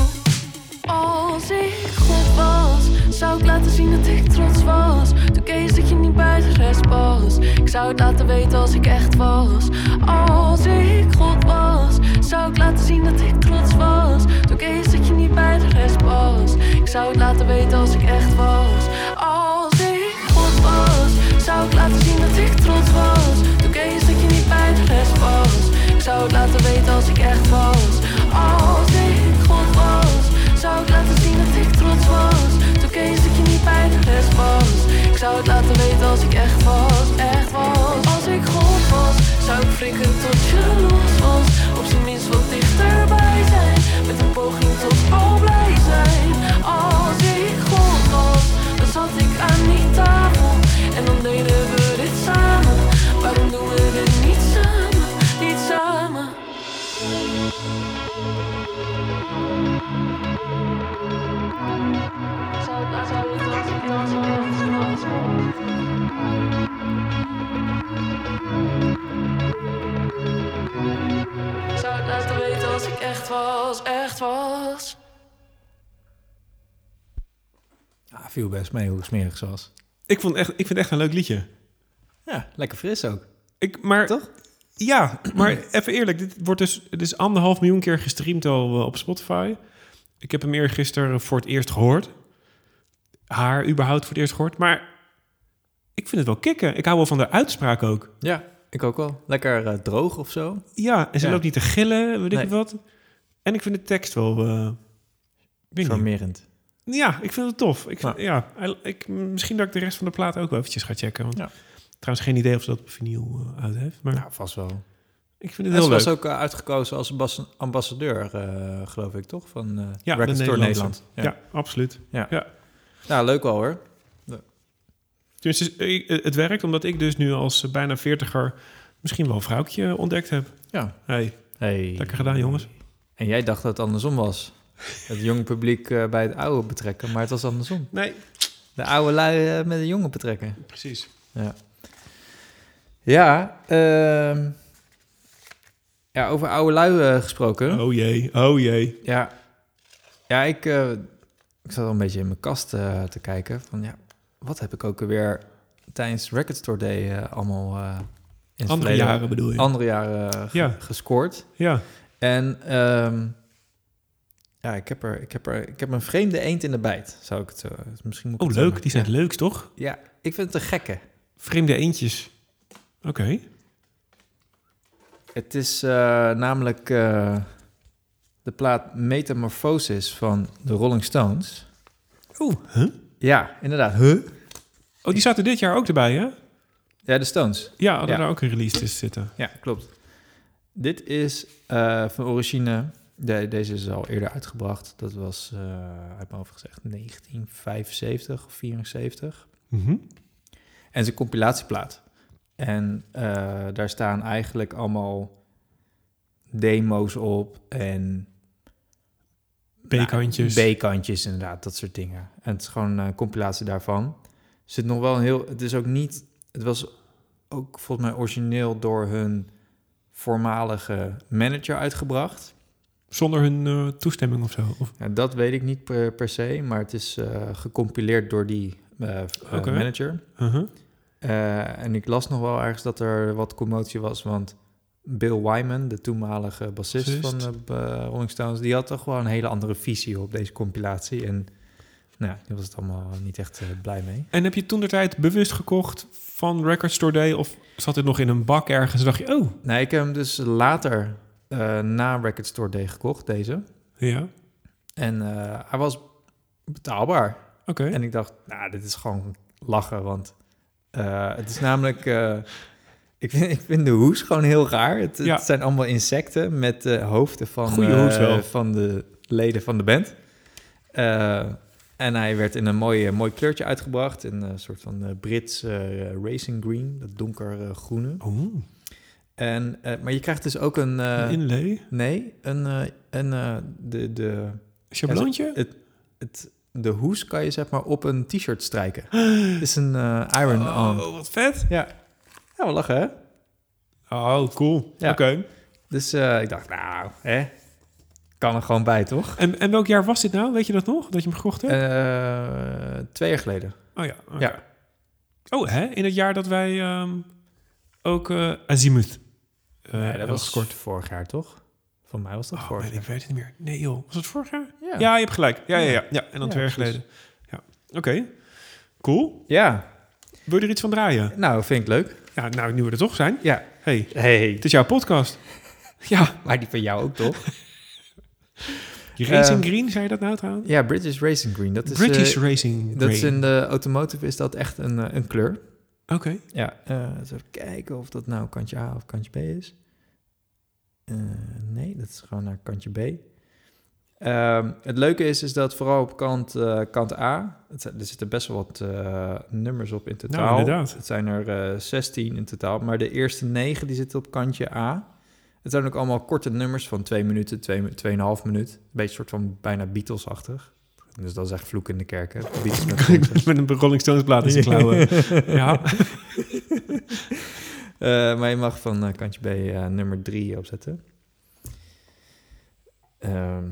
D: Als ik was, zou ik laten zien dat ik trots was. Toen kees dat je niet bij de rest. Ik zou het laten weten als ik echt was. Als ik God was, zou ik laten zien dat ik trots was. Toen kees dat je niet bij de rest. Ik zou het laten weten als ik echt was. Als ik God was, zou ik laten zien dat ik trots was. Toen kees dat je niet bij de rest. Ik zou het laten weten als ik echt was. Als ik God was, zou ik laten zien dat ik was. Toen kees dat je niet bij de rest was. Ik zou het laten weten als ik echt was, echt was. Als ik God was, zou ik frikken tot je los was. Op zijn minst wat dichterbij zijn. Met een poging tot al blij zijn. Als ik God was, dan zat ik aan die echt was, echt was.
B: Ja, viel best mee hoe smerig ze was.
A: Ik, vond echt, ik vind het echt een leuk liedje.
B: Ja, lekker fris ook.
A: Ik, maar,
B: Toch?
A: Ja, maar even eerlijk. Dit wordt dus, het is anderhalf miljoen keer gestreamd al eh, op Spotify. Ik heb hem eergisteren voor het eerst gehoord. Haar überhaupt voor het eerst gehoord. Maar ik vind het wel kicken. Ik hou wel van de uitspraak ook.
B: Ja, ik ook wel. Lekker eh, droog of zo.
A: Ja, en ze
B: Ja.
A: loopt niet te gillen, weet ik
B: Nee.
A: wat. En ik vind de tekst wel... eh, weet niet.
B: Charmerend.
A: Ja, ik vind het tof. Ik,
B: Ja.
A: ja, ik, misschien dat ik de rest van de plaat ook wel eventjes ga checken. Want
B: Ja.
A: trouwens geen idee of ze dat op vinyl eh, uit heeft. Maar
B: Nou, vast wel.
A: ik vind het heel leuk.
B: was ook eh, uitgekozen als ambas- ambassadeur, eh, geloof ik, toch? Van eh
A: Ja,
B: Record
A: de
B: Store. Nederland.
A: ja.
B: Ja.
A: absoluut.
B: Nou, leuk wel hoor.
A: Dus eh, het werkt omdat ik dus nu als eh, bijna veertiger misschien wel een vrouwtje ontdekt heb.
B: Ja.
A: Hey,
B: Hey.
A: Lekker gedaan, jongens.
B: En jij dacht dat het andersom was. Het jonge publiek eh, bij het oude betrekken, maar het was andersom.
A: nee,
B: De oude lui eh, met de jongen betrekken.
A: precies.
B: Ja, ehm, ja over oude lui eh, gesproken.
A: Oh jee, oh jee.
B: Ja, ja ik, ik zat al een beetje in mijn kast te kijken. Van ja, wat heb ik ook alweer tijdens Record Store Day allemaal in
A: Andere
B: verleden-
A: jaren bedoel je?
B: andere jaren
A: Ja.
B: gescoord.
A: ja.
B: En ehm, ja, ik heb, er, ik, heb er, ik heb een vreemde eend in de bijt, zou ik het. Misschien moet ik
A: Oh
B: het
A: leuk, die zijn
B: ja.
A: leuk toch?
B: Ja, ik vind het een gekke.
A: Vreemde eendjes. Oké.
B: Het is eh, namelijk eh, de plaat Metamorphosis van de Rolling Stones.
A: Oh, huh?
B: Ja, inderdaad. Huh?
A: Oh, die zaten dit jaar ook erbij, hè?
B: Ja, de Stones.
A: Ja, hadden
B: Ja.
A: daar ook een release tussen zitten.
B: Ja, klopt. Dit is eh, van origine... De, deze is al eerder uitgebracht. Dat was, eh uit mijn hoofd gezegd, 1975 of 74.
A: Mhm.
B: En het is een compilatieplaat. En eh, daar staan eigenlijk allemaal demo's op en...
A: B-kantjes.
B: Nou, B-kantjes, inderdaad, dat soort dingen. En het is gewoon een compilatie daarvan. Zit nog wel een heel... Het is ook niet... Het was ook volgens mij origineel door hun voormalige manager uitgebracht.
A: Zonder hun eh, toestemming of zo. Of,
B: Ja, dat weet ik niet per, per se, maar het is eh, gecompileerd door die eh, manager. Eh, en ik las nog wel ergens dat er wat commotie was, want Bill Wyman, de toenmalige bassist van Rolling Stones, die had toch wel een hele andere visie op deze compilatie. En nou, ja, die was het allemaal niet echt eh, blij mee.
A: En heb je toen de tijd bewust gekocht van Record Store Day? Of zat het nog in een bak ergens en dacht je, oh,
B: Nee, ik heb hem dus later eh, na Record Store Day gekocht, deze.
A: ja,
B: En eh, hij was betaalbaar.
A: oké.
B: En ik dacht, nou, dit is gewoon lachen, want het is namelijk... <laughs> ik, vind, ik vind de hoes gewoon heel raar. Het, het
A: Ja.
B: zijn allemaal insecten met eh, hoofden van, van de leden van de band. Eh, en hij werd in een mooi, eh, mooi kleurtje uitgebracht. In een soort van eh, Brits eh, racing green, dat donkergroene.
A: Oh,
B: En, eh, maar je krijgt dus ook een... eh,
A: een inlay.
B: nee, een... eh, een eh, de, de,
A: Schabloontje?
B: het, het, de hoes kan je zeg maar op een t-shirt strijken. <gasps> Het is een eh, iron-on.
A: Oh, wat vet.
B: Ja. Ja, wel lachen, hè?
A: Oh, cool.
B: Ja.
A: Oké.
B: Dus eh, ik dacht, nou, hè? Kan er gewoon bij, toch?
A: En, en welk jaar was dit nou? Weet je dat nog? Dat je hem gekocht hebt?
B: Eh, twee jaar geleden.
A: oh ja.
B: Ja.
A: Oh, hè? In het jaar dat wij ehm, ook eh Azimuth eh
B: Nee, dat was
A: gescoord.
B: vorig jaar, toch? Voor mij was dat
A: Oh,
B: vorig
A: man,
B: jaar.
A: ik weet het niet meer. Nee joh, was het vorig jaar?
B: Ja.
A: Ja, je hebt gelijk. Ja, ja, ja. ja. En dan
B: Ja,
A: twee jaar geleden. Ja. Oké. Cool.
B: ja.
A: Wil je er iets van draaien?
B: Nou, vind ik leuk.
A: Ja, nou, nu we er toch zijn.
B: Ja.
A: hey,
B: Hey.
A: het is jouw podcast. <laughs> ja.
B: Maar die van jou ook, toch? <laughs>
A: Racing
B: Ehm,
A: Green, zei je dat nou trouwens?
B: ja, British Racing Green. Dat is,
A: British
B: eh,
A: Racing Green.
B: dat is in de automotive is dat echt een, eh, een kleur.
A: Oké.
B: Ja, eh eens even kijken of dat nou kantje A of kantje B is. Eh, nee, dat is gewoon naar kantje B. Ehm, het leuke is, is dat vooral op kant, eh, kant A, het, er zitten best wel wat eh, nummers op in totaal.
A: Nou, inderdaad.
B: Het zijn er eh 16 in totaal, maar de eerste negen die zitten op kantje A. Het zijn ook allemaal korte nummers van twee minuten, twee, tweeënhalf minuut. Een beetje soort van bijna Beatles-achtig. Dus dat is echt vloek in de kerk, hè? Beatles met. <laughs>
A: Met een Rolling Stones plaat in zijn klauwen. <laughs> ja. <laughs>
B: Eh, maar je mag van eh, kantje B eh, nummer 3 opzetten. Ehm.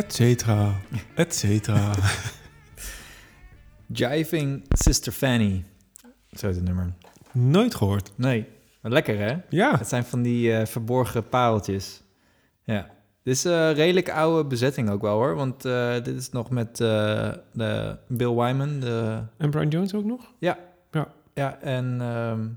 A: Et cetera, et cetera. <laughs>
B: Jiving Sister Fanny. Zo heet het nummer.
A: Nooit gehoord.
B: Nee, maar lekker hè?
A: Ja,
B: Het zijn van die eh, verborgen pareltjes. Ja. Dit is een redelijk oude bezetting ook wel hoor. Want eh, dit is nog met eh, de Bill Wyman. De,
A: en Brian Jones ook nog?
B: ja.
A: Ja.
B: Ja, en ehm,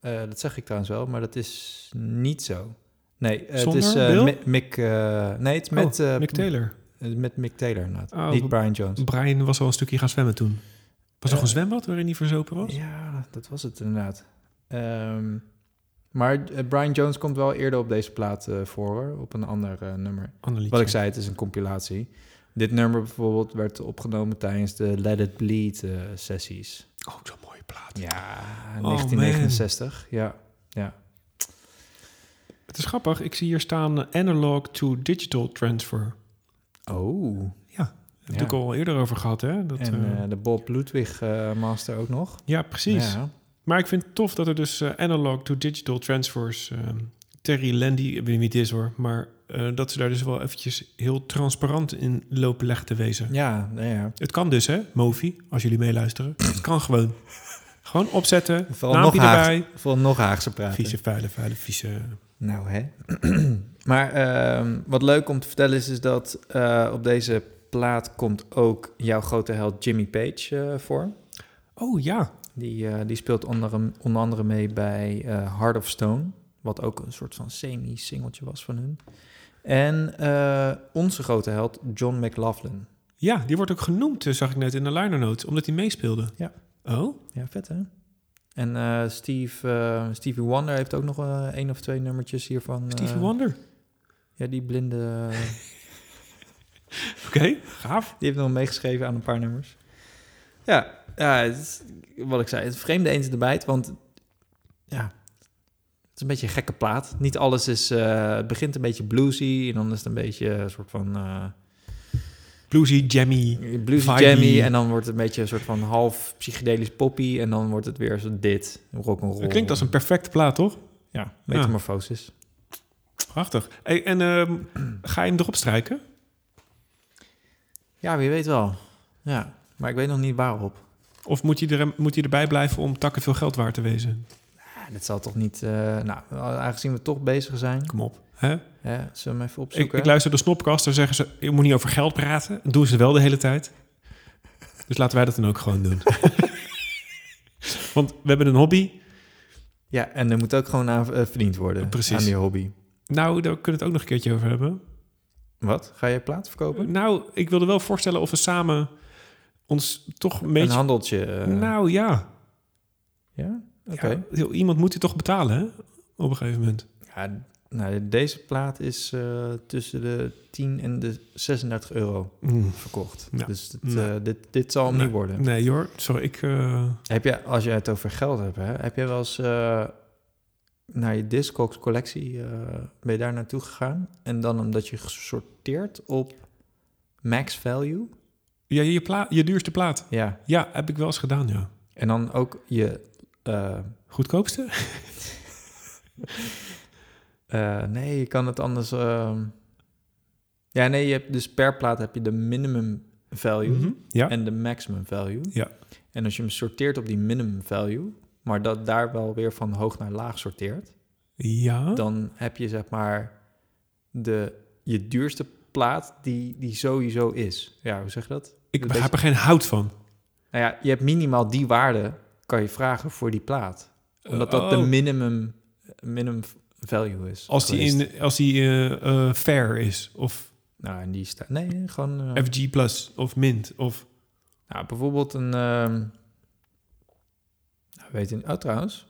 B: eh, dat zeg ik trouwens wel, maar dat is niet zo. Nee, eh, het
A: Zonder
B: is eh,
A: Bill?
B: Mi- Mick... eh, nee, het is met,
A: oh,
B: eh,
A: Mick Taylor.
B: eh, met Mick Taylor inderdaad.
A: Oh,
B: niet Brian Jones.
A: Brian was al een stukje gaan zwemmen toen. Was er nog
B: Eh,
A: een zwembad waarin hij verzopen was?
B: Ja, dat was het inderdaad. Ehm, maar eh, Brian Jones komt wel eerder op deze plaat eh, voor, op een ander eh, nummer.
A: Ander.
B: Wat ik zei, het is een compilatie. Dit nummer bijvoorbeeld werd opgenomen tijdens de Let It Bleed eh, sessies.
A: Oh, zo'n mooie plaat.
B: Ja,
A: Oh,
B: 1969. Ja, ja.
A: Het is grappig. Ik zie hier staan analog to digital transfer.
B: Oh.
A: Daar heb ik
B: Ja.
A: al eerder over gehad, hè? Dat,
B: en
A: eh,
B: eh, de Bob Ludwig eh, master ook nog.
A: ja, precies.
B: Ja.
A: Maar ik vind het tof dat er dus analog to digital transfers... Terry Landy, ik weet niet wie het is hoor... maar dat ze daar dus wel eventjes heel transparant in lopen leggen te wezen.
B: Ja, nou ja.
A: Het kan dus, hè, Mofi, als jullie meeluisteren. Het kan gewoon. Gewoon opzetten,
B: Vooral nog, Haag,
A: erbij.
B: vooral nog Haagse praten.
A: Vieze, vuile, vuile, vieze...
B: Nou, hè. <clears throat> maar ehm, wat leuk om te vertellen is, is dat eh, op deze plaat komt ook jouw grote held Jimmy Page eh, voor.
A: Oh ja,
B: Die, eh, die speelt onder, onder andere mee bij Heart of Stone, wat ook een soort van semi-singeltje was van hun. En onze grote held John McLaughlin.
A: ja, die wordt ook genoemd, zag ik net in de liner notes, omdat hij meespeelde.
B: Ja.
A: Oh,
B: Ja, vet hè? En eh, Steve, eh, Stevie Wonder heeft ook nog eh, één of twee nummertjes hiervan.
A: Stevie Wonder.
B: Ja, die blinde... <laughs>
A: Oké, gaaf.
B: Die heeft nog meegeschreven aan een paar nummers. Ja, ja het is, wat ik zei, het vreemde eens in de bijt, want ja, het is een beetje een gekke plaat. Niet alles is, het begint een beetje bluesy en dan is het een beetje een soort van
A: Bluesy, jammy.
B: bluesy
A: Vibey.
B: jammy en dan wordt het een beetje een soort van half psychedelisch poppy en dan wordt het weer zo dit, rock'n'roll.
A: Het klinkt als een perfecte plaat, toch?
B: ja, metamorfosis.
A: Prachtig. Hey, en ehm, ga je hem erop strijken?
B: Ja, wie weet wel. Ja, maar ik weet nog niet waarop.
A: Of moet hij, er, moet hij erbij blijven om takken veel geld waard te wezen?
B: Ja, dit zal toch niet... eh, nou, aangezien we toch bezig zijn,
A: Kom op. Hè?
B: Hè, zullen we even
A: Ik,
B: opzoeken?
A: ik luister de Snopkast, daar zeggen ze... je moet niet over geld praten. Dat doen ze wel de hele tijd. Dus laten wij dat dan ook gewoon doen. <laughs> Want we hebben een hobby.
B: Ja, en er moet ook gewoon aan eh, verdiend worden.
A: Precies.
B: Aan die hobby.
A: Nou, daar kunnen we het ook nog een keertje over hebben.
B: Wat? Ga je plaat verkopen?
A: Nou, ik wilde wel voorstellen of we samen ons toch een
B: handeltje. eh,
A: nou ja.
B: ja? Oké.
A: ja. Iemand moet het toch betalen, hè? Op een gegeven moment.
B: Ja, nou, deze plaat is eh, tussen de 10 en de 36 euro
A: Mm.
B: verkocht.
A: Ja.
B: Dus
A: Nee.
B: eh, dit, dit zal hem
A: Nee.
B: niet worden.
A: Nee, hoor. Sorry, ik... eh,
B: Heb je, als je het over geld hebt, hè, heb je wel eens naar je Discogs collectie, ben je daar naartoe gegaan? En dan omdat je gesorteerd op max value?
A: Ja, je, pla je duurste plaat.
B: Ja.
A: Ja, heb ik wel eens gedaan, ja.
B: En dan ook je...
A: Goedkoopste? <laughs>
B: Eh, nee, je kan het anders. ehm, Ja, nee, je hebt dus per plaat heb je de minimum value
A: Mhm. Ja.
B: en de maximum value.
A: Ja.
B: En als je hem sorteert op die minimum value, maar dat daar wel weer van hoog naar laag sorteert,
A: Ja.
B: dan heb je zeg maar de je duurste plaat die, die sowieso is. Ja, hoe zeg je dat?
A: ik begrijp er geen hout van.
B: Nou ja, je hebt minimaal die waarde kan je vragen voor die plaat, omdat dat de
A: Oh.
B: minimum minimum value is.
A: Als die, in, als die eh, eh, fair is, of
B: Nou, en die staat... Nee, gewoon... eh,
A: FG Plus, of Mint, of...
B: nou, bijvoorbeeld een... ehm nou, weet je... Oh, trouwens.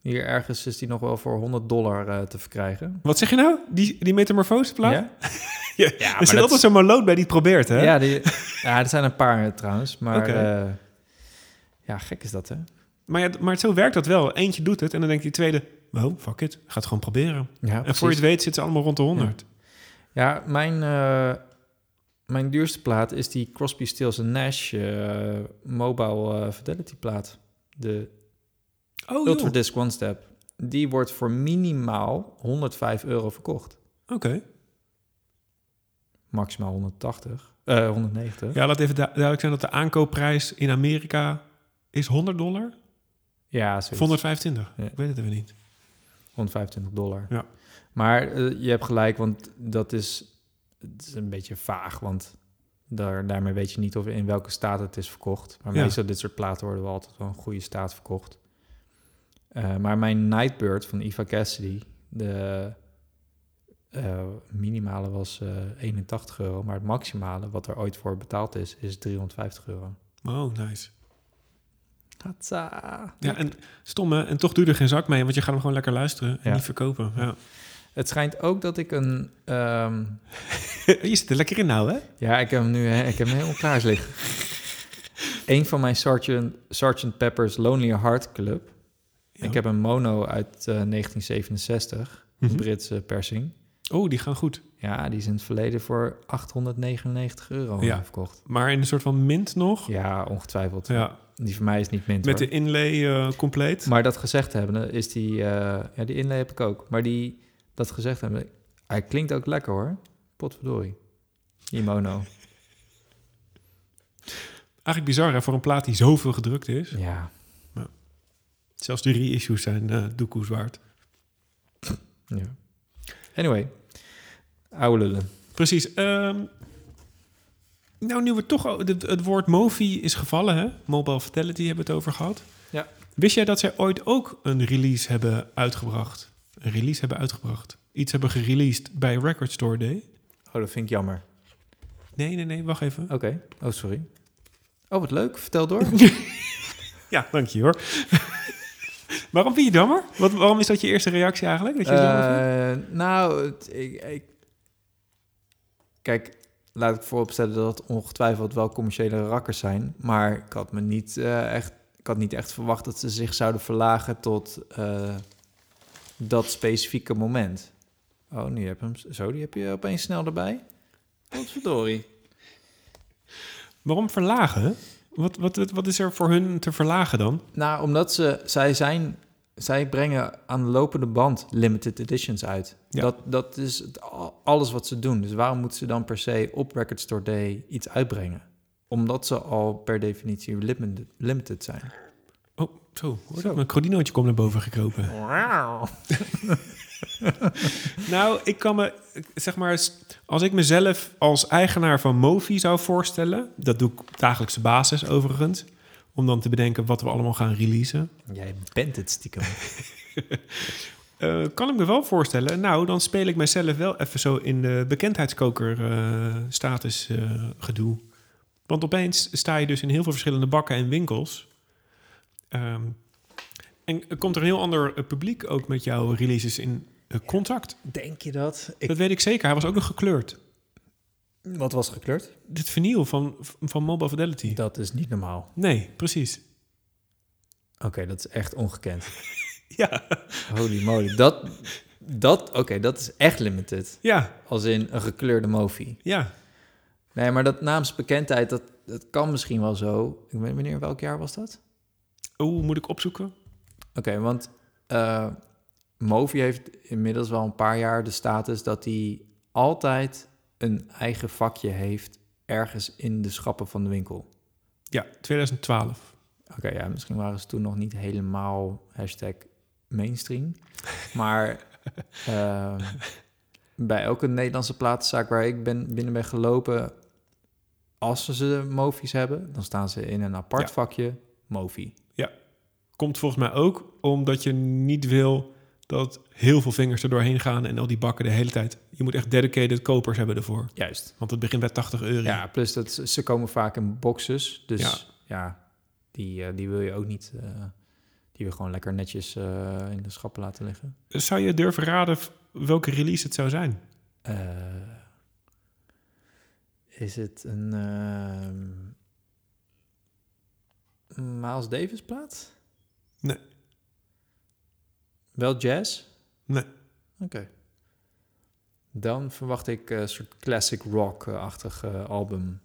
B: Hier ergens is die nog wel voor 100 dollar te verkrijgen.
A: Wat zeg je nou? Die, die metamorfose plaat?
B: Ja? <laughs>
A: Ja,
B: Ja,
A: er
B: maar
A: zit altijd zo'n maloot bij die het probeert, hè?
B: Ja, die, ja, er zijn een paar trouwens. Maar ja, gek is dat, hè?
A: Maar, ja, maar zo werkt dat wel. Eentje doet het en dan denkt die tweede... Oh, fuck it. Ga het gewoon proberen.
B: Ja,
A: En voor je het weet zitten ze allemaal rond de 100.
B: Ja, mijn, eh, mijn duurste plaat is die Crosby, Stills Nash eh, Mobile eh, Fidelity plaat. De
A: Oh,
B: Ultra. Disc One Step. Die wordt voor minimaal 105 euro verkocht.
A: Oké.
B: maximaal 180, eh 190.
A: Ja, laat even du- duidelijk zijn dat de aankoopprijs in Amerika is 100 dollar?
B: Ja, zoiets.
A: 125?
B: Ja.
A: Ik weet het even niet.
B: 125 dollar.
A: Ja.
B: Maar eh, je hebt gelijk, want dat is, het is een beetje vaag, want daar, daarmee weet je niet of in welke staat het is verkocht. Maar
A: Ja.
B: meestal dit soort platen worden wel altijd wel een goede staat verkocht. Eh, maar mijn Nightbird van Eva Cassidy, de eh, minimale was eh 81 euro, maar het maximale wat er ooit voor betaald is, is 350 euro.
A: Oh, nice.
B: Hatsa.
A: Ja, en stom hè? En toch doe je er geen zak mee, want je gaat hem gewoon lekker luisteren en
B: Ja.
A: niet verkopen. Ja.
B: Het schijnt ook dat ik een... ehm, <laughs>
A: je zit er lekker in nou, hè?
B: Ja, ik heb hem nu hè, ik heb hem helemaal klaar liggen. <laughs> Een van mijn Sergeant, Sergeant Pepper's Lonely Heart Club.
A: Ja.
B: Ik heb een mono uit eh, 1967,
A: Mhm.
B: een Britse persing.
A: Oh, die gaan goed.
B: Ja, die is in het verleden voor 899 euro
A: Ja.
B: verkocht.
A: Maar in een soort van mint nog.
B: Ja, ongetwijfeld.
A: Ja,
B: Die van mij is niet mint
A: met
B: hoor.
A: de inlay eh, compleet.
B: Maar dat gezegd hebben, is die... eh, ja, die inlay heb ik ook. Maar die, dat gezegd hebben, hij klinkt ook lekker hoor. Potverdorie. Die mono.
A: Eigenlijk bizar hè, voor een plaat die zoveel gedrukt is.
B: Ja,
A: Zelfs de reissues zijn eh doekoes waard.
B: ja. Anyway, oude lullen.
A: Precies. ehm, nou, nu we toch... Het, het woord Movi is gevallen, hè? Mobile Fidelity hebben we het over gehad.
B: Ja.
A: Wist jij dat zij ooit ook een release hebben uitgebracht? Een release hebben uitgebracht? Iets hebben gereleased bij Record Store Day?
B: Oh, dat vind ik jammer.
A: Nee, nee, nee, wacht even.
B: Oké. Oh, sorry. Oh, wat leuk. Vertel door. <laughs>
A: Ja, dank je hoor. <laughs> waarom vind je het jammer? Wat, waarom is dat je eerste reactie eigenlijk? Dat je?
B: Eh, nou, ik... Kijk, laat ik vooropstellen dat het ongetwijfeld wel commerciële rakkers zijn. Maar ik had me niet eh, echt... Ik had niet echt verwacht dat ze zich zouden verlagen tot eh, dat specifieke moment. Oh, nu heb je hem... Zo, die heb je opeens snel erbij. Wat verdorie.
A: Waarom verlagen? Wat, wat, wat, wat is er voor hun te verlagen dan?
B: Nou, omdat ze, zij zijn, zij brengen aan de lopende band limited editions uit.
A: Ja.
B: Dat, dat is het, al- alles wat ze doen. Dus waarom moeten ze dan per se op Record Store Day iets uitbrengen? Omdat ze al per definitie limited, limited zijn.
A: Oh, zo. Hoor
B: Zo.
A: Mijn crodinootje komt naar boven gekropen. <laughs> Nou, ik kan me, zeg maar, als ik mezelf als eigenaar van Movi zou voorstellen, dat doe ik op dagelijkse basis overigens, om dan te bedenken wat we allemaal gaan releasen,
B: Jij bent het stiekem. <laughs>
A: eh, kan ik me wel voorstellen, nou, dan speel ik mezelf wel even zo in de bekendheidskoker eh, status eh, gedoe. Want opeens sta je dus in heel veel verschillende bakken en winkels. Ehm, en komt er een heel ander publiek ook met jouw releases in contact?
B: Denk je dat? Ik,
A: Dat weet ik zeker. Hij was ook nog gekleurd.
B: Wat was gekleurd?
A: Dit vinyl van, van Mobile Fidelity.
B: Dat is niet normaal.
A: Nee, precies.
B: Oké, dat is echt ongekend. <laughs>
A: Ja.
B: Holy moly. Dat, dat, Oké, dat is echt limited.
A: Ja,
B: Als in een gekleurde movie.
A: ja.
B: Nee, maar dat naamsbekendheid, dat, dat kan misschien wel zo. Ik weet wanneer, welk jaar was dat?
A: Oeh, moet ik opzoeken?
B: Oké, want eh Movi heeft inmiddels wel een paar jaar de status dat hij altijd een eigen vakje heeft ergens in de schappen van de winkel.
A: Ja, 2012.
B: Oké, ja, misschien waren ze toen nog niet helemaal hashtag mainstream. Maar <laughs> ehm, bij elke Nederlandse platenzaak waar ik ben, binnen ben gelopen, als ze ze Movies hebben, dan staan ze in een apart
A: Ja.
B: vakje Movi.
A: Komt volgens mij ook omdat je niet wil dat heel veel vingers er doorheen gaan en al die bakken de hele tijd. Je moet echt dedicated kopers hebben ervoor.
B: Juist.
A: Want het begint bij 80 euro.
B: Ja, plus dat ze komen vaak in boxes. Dus
A: Ja.
B: ja, die, eh, die wil je ook niet. eh, die wil je gewoon lekker netjes eh, in de schappen laten liggen.
A: Zou je durven raden welke release het zou zijn?
B: Is het een ehm Miles Davis plaat?
A: Nee.
B: Wel jazz?
A: Nee.
B: Oké. Dan verwacht ik eh, een soort classic rock-achtig eh, album.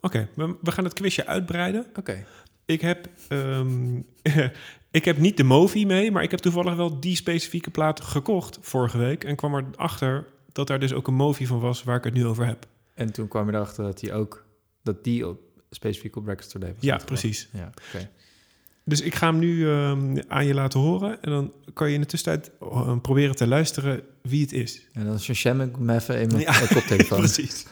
A: Oké, we, gaan het quizje uitbreiden.
B: Oké.
A: Ik heb, ehm, <laughs> ik heb niet de movie mee, maar ik heb toevallig wel die specifieke plaat gekocht vorige week. En kwam erachter
E: dat daar dus ook een movie van was waar ik het nu over heb.
B: En toen kwam je erachter dat die ook, dat die op, specifiek op Record
E: Ja, precies.
B: Ja, okay.
E: Dus ik ga hem nu ehm, aan je laten horen. En dan kan je in de tussentijd eh, proberen te luisteren wie het is.
B: En dan is je me even in mijn
E: ja. <laughs> precies.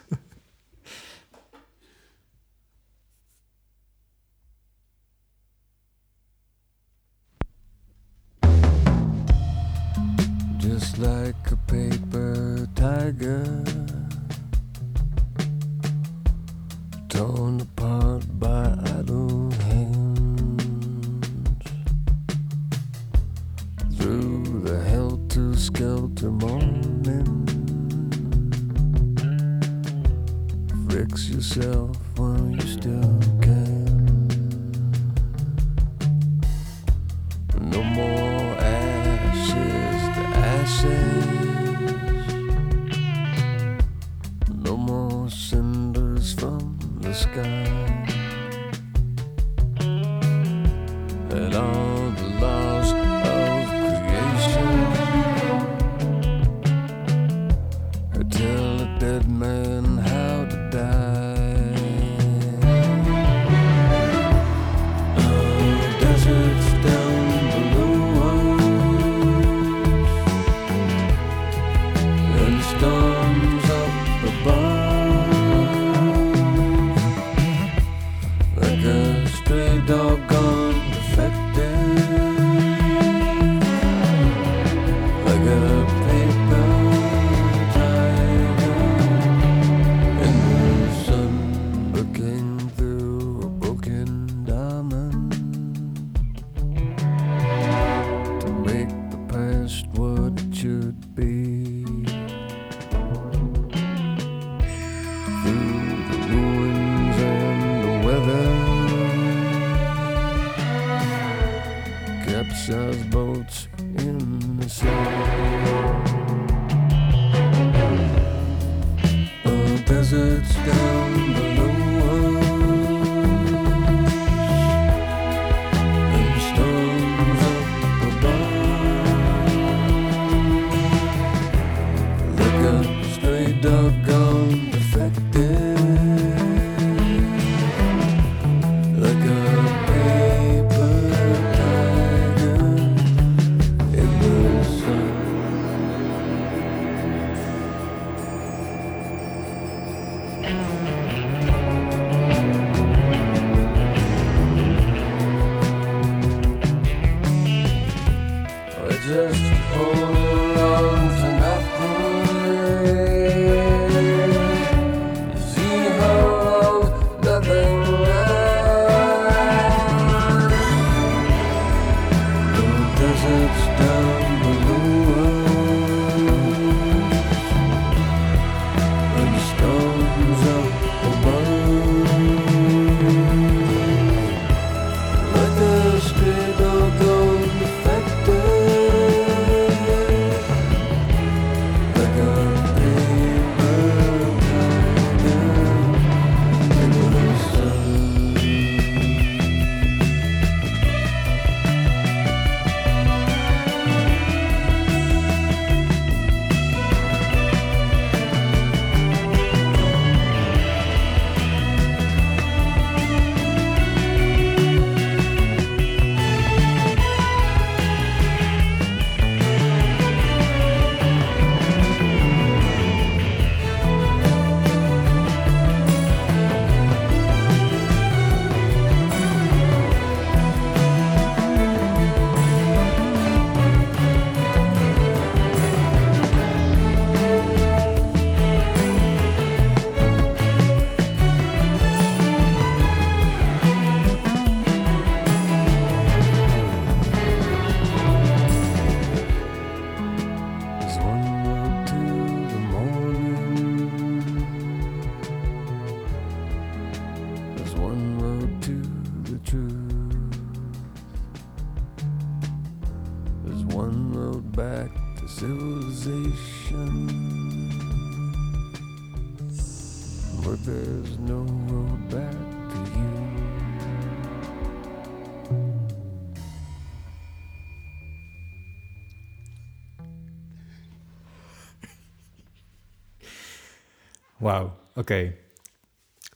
B: Oké.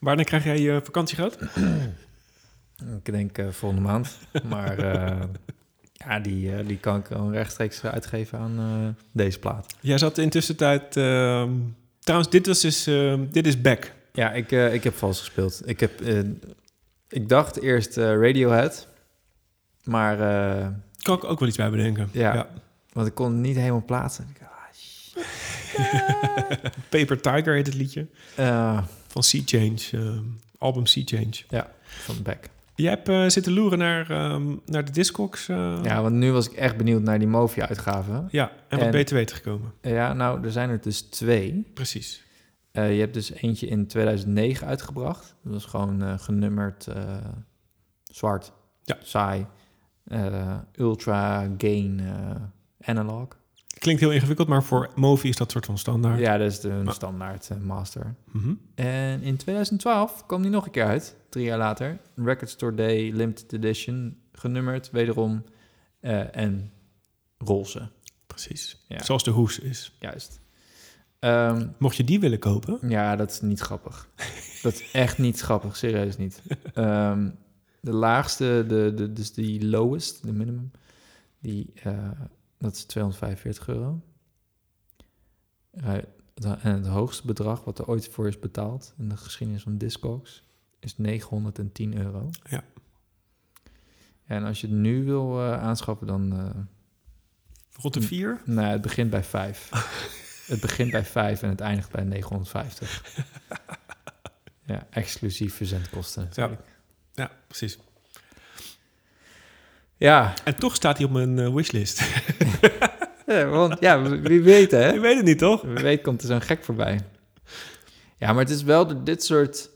A: Wanneer krijg jij je vakantiegeld? <clears throat>
B: Ik denk eh, volgende maand. <laughs> maar eh, ja, die, eh, die kan ik gewoon rechtstreeks uitgeven aan deze plaat.
A: Jij zat intussen tijd... ehm, trouwens, dit, was dus, ehm, dit is Back.
B: Ja, ik, ik heb vals gespeeld. Ik, heb, ik dacht eerst Radiohead. Maar
A: Kan ik ook wel iets bij bedenken.
B: Ja. want ik kon het niet helemaal plaatsen. Ik. <laughs>
A: Paper Tiger heet het liedje.
B: Eh,
A: Van Sea Change. ehm, album Sea Change.
B: van Beck.
A: Jij hebt eh, zitten loeren naar, ehm, naar de Discogs. eh,
B: Ja, want nu was ik echt benieuwd naar die Movi-uitgave.
A: ja, en wat
B: En-
A: je te weten gekomen?
B: Ja, nou, er zijn er dus twee.
A: Precies.
B: Eh, je hebt dus eentje in 2009 uitgebracht. Dat was gewoon eh, genummerd eh, zwart,
A: Ja.
B: saai, eh, ultra gain eh, analog.
A: Klinkt heel ingewikkeld, maar voor Movi is dat soort van standaard.
B: Ja, dat is de
A: Maar-
B: standaard eh, master.
A: Mhm.
B: En in 2012 kwam die nog een keer uit, drie jaar later. Record Store Day Limited Edition, genummerd, wederom. eh, en roze,
A: Precies.
B: Ja.
A: Zoals de hoes is.
B: juist. Ehm,
A: Mocht je die willen kopen,
B: Ja, dat is niet grappig. dat is echt niet grappig, serieus niet. Ehm, de laagste, de, de, dus die lowest, de minimum, die, eh, dat is 245 euro. Eh, het- en het hoogste bedrag wat er ooit voor is betaald in de geschiedenis van Discogs is 910 euro.
A: Ja.
B: En als je het nu wil eh, aanschaffen, dan... eh,
A: rond de vier.
B: Nee, het begint bij 5. <laughs> het begint bij 5 en het eindigt bij 950. <laughs> ja, exclusief verzendkosten. natuurlijk.
A: Ja, precies.
B: Ja,
A: En toch staat hij op mijn eh, wishlist. <laughs>
B: ja, want ja, wie weet hè.
A: je weet het niet, toch?
B: Wie weet komt er zo'n gek voorbij. Ja, maar het is wel door dit soort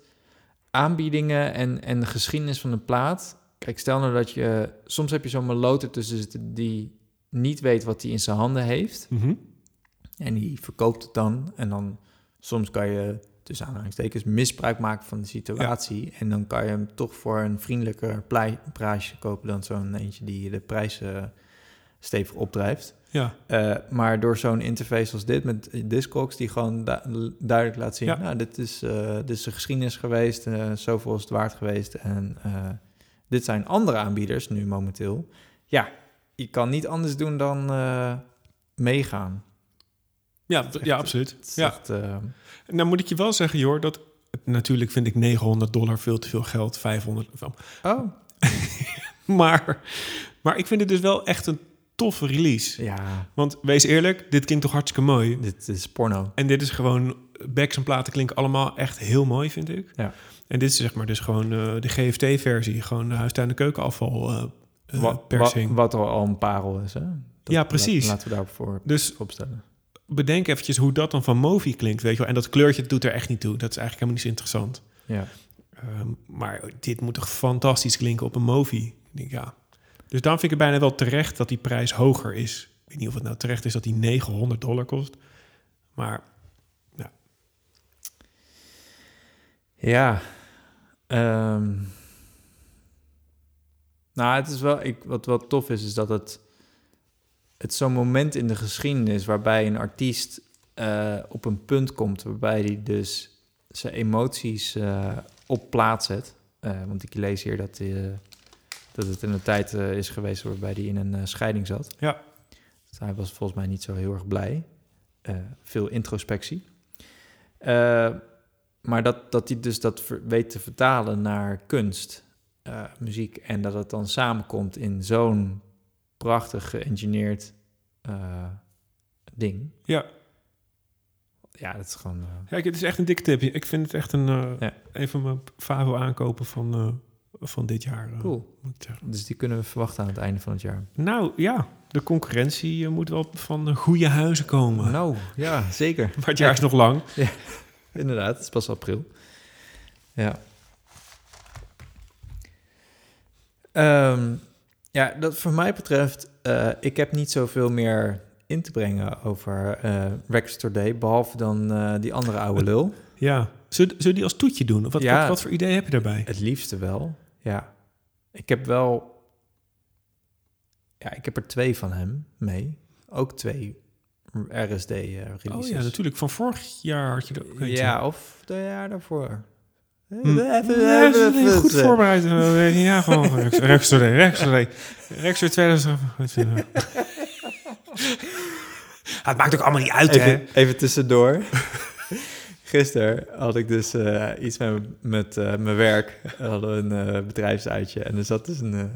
B: aanbiedingen en, en de geschiedenis van de plaat. Kijk, stel nou dat je... Soms heb je zo'n meloter tussen zitten die niet weet wat hij in zijn handen heeft.
A: Mhm.
B: En die verkoopt het dan. En dan soms kan je tussen aanhalingstekens misbruik maken van de situatie. En dan kan je hem toch voor een vriendelijker prijsje kopen dan zo'n eentje die de prijs eh, stevig opdrijft.
A: Ja,
B: Eh, maar door zo'n interface als dit met Discogs, die gewoon du- duidelijk laat zien:
A: Ja.
B: nou, dit is, eh, dit is een geschiedenis geweest, eh, zoveel is het waard geweest. En dit zijn andere aanbieders nu momenteel. Ja, je kan niet anders doen dan meegaan.
A: Ja, ja
B: echt-
A: absoluut. Ja.
B: echt, eh,
A: Nou moet ik je wel zeggen, joh, dat natuurlijk vind ik 900 dollar veel te veel geld, 500. van-
B: oh, <laughs>
A: Maar, maar ik vind het dus wel echt een toffe release.
B: ja,
A: Want wees eerlijk, dit klinkt toch hartstikke mooi.
B: dit is porno.
A: En dit is gewoon, backs en platen klinken allemaal echt heel mooi, vind ik.
B: Ja.
A: En dit is zeg maar dus gewoon eh, de GFT-versie, gewoon de huistuin- en keukenafval eh eh,
B: wat,
A: persing.
B: wat, wat al een parel is, hè? Dat-
A: Ja, precies.
B: Laten we daarop voor
A: Dus
B: opstellen.
A: Bedenk eventjes hoe dat dan van Movi klinkt, weet je wel. En dat kleurtje doet er echt niet toe. Dat is eigenlijk helemaal niet zo interessant.
B: Ja.
A: Ehm, maar dit moet toch fantastisch klinken op een Movi? Denk, ja. Dus dan vind ik het bijna wel terecht dat die prijs hoger is. Ik weet niet of het nou terecht is dat die 900 dollar kost. Maar
B: Ja. ehm, nou, het is wel... Ik, wat wel tof is, is dat het... Het zo'n moment in de geschiedenis waarbij een artiest eh, op een punt komt... waarbij hij dus zijn emoties eh, op plaats zet. Eh, want ik lees hier dat, dat het in een tijd is geweest... waarbij hij in een scheiding zat.
A: Ja.
B: Dus hij was volgens mij niet zo heel erg blij. Veel introspectie. Maar dat, dat hij dus dat weet te vertalen naar kunst, muziek. En dat het dan samenkomt in zo'n prachtig geëngineerd eh, ding.
A: ja,
B: Ja, dat is gewoon... eh,
A: Kijk, het is echt een dikke tip. Ik vind het echt een,
B: Ja.
A: een van mijn favo aankopen van, van dit jaar.
B: cool.
A: moet ik zeggen.
B: Dus die kunnen we verwachten aan het einde van het jaar.
A: Nou ja, de concurrentie moet wel van goede huizen komen.
B: Nou, ja, zeker. <laughs>
A: Maar het jaar is nog lang.
B: Inderdaad, het is pas april. Ja. Ehm, ja, dat voor mij betreft, eh, ik heb niet zoveel meer in te brengen over eh Record Store Day, behalve dan eh, die andere oude lul.
A: Ja. Zullen die als toetje doen? Of wat,
B: Ja.
A: wat, wat voor idee heb je daarbij?
B: Het liefste wel, ja. Ik heb wel... Ja, ik heb er twee van hem mee. Ook twee RSD eh releases.
A: Oh ja, natuurlijk. Van vorig jaar had je er ook.
B: Ja, of de jaar daarvoor.
A: Hm. Ja, dat is goed voorbereid. eh, Ja, gewoon Rex- Rexer, Rexer, Rexer 2000. Het maakt ook allemaal niet uit, hè?
B: Even, even tussendoor. Gisteren had ik dus eh, iets met, met eh, mijn werk. We hadden een eh, bedrijfsuitje. En er zat dus een,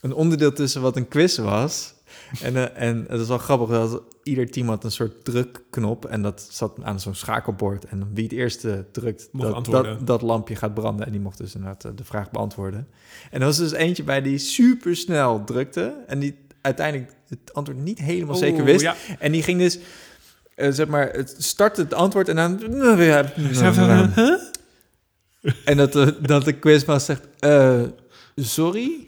B: een onderdeel tussen wat een quiz was. En, eh, en het is wel grappig dat ieder team had een soort drukknop. En dat zat aan zo'n schakelbord. En wie het eerste drukt, dat, dat, dat lampje gaat branden. En die mocht dus inderdaad eh, de vraag beantwoorden. En er was dus eentje bij die super snel drukte. En die uiteindelijk het antwoord niet helemaal zeker
A: Oeh,
B: wist.
A: Ja.
B: En die ging dus, eh, zeg maar, het startte het antwoord en dan...
A: Huh? <laughs>
B: En dat de, dat de quizmaster zegt, sorry?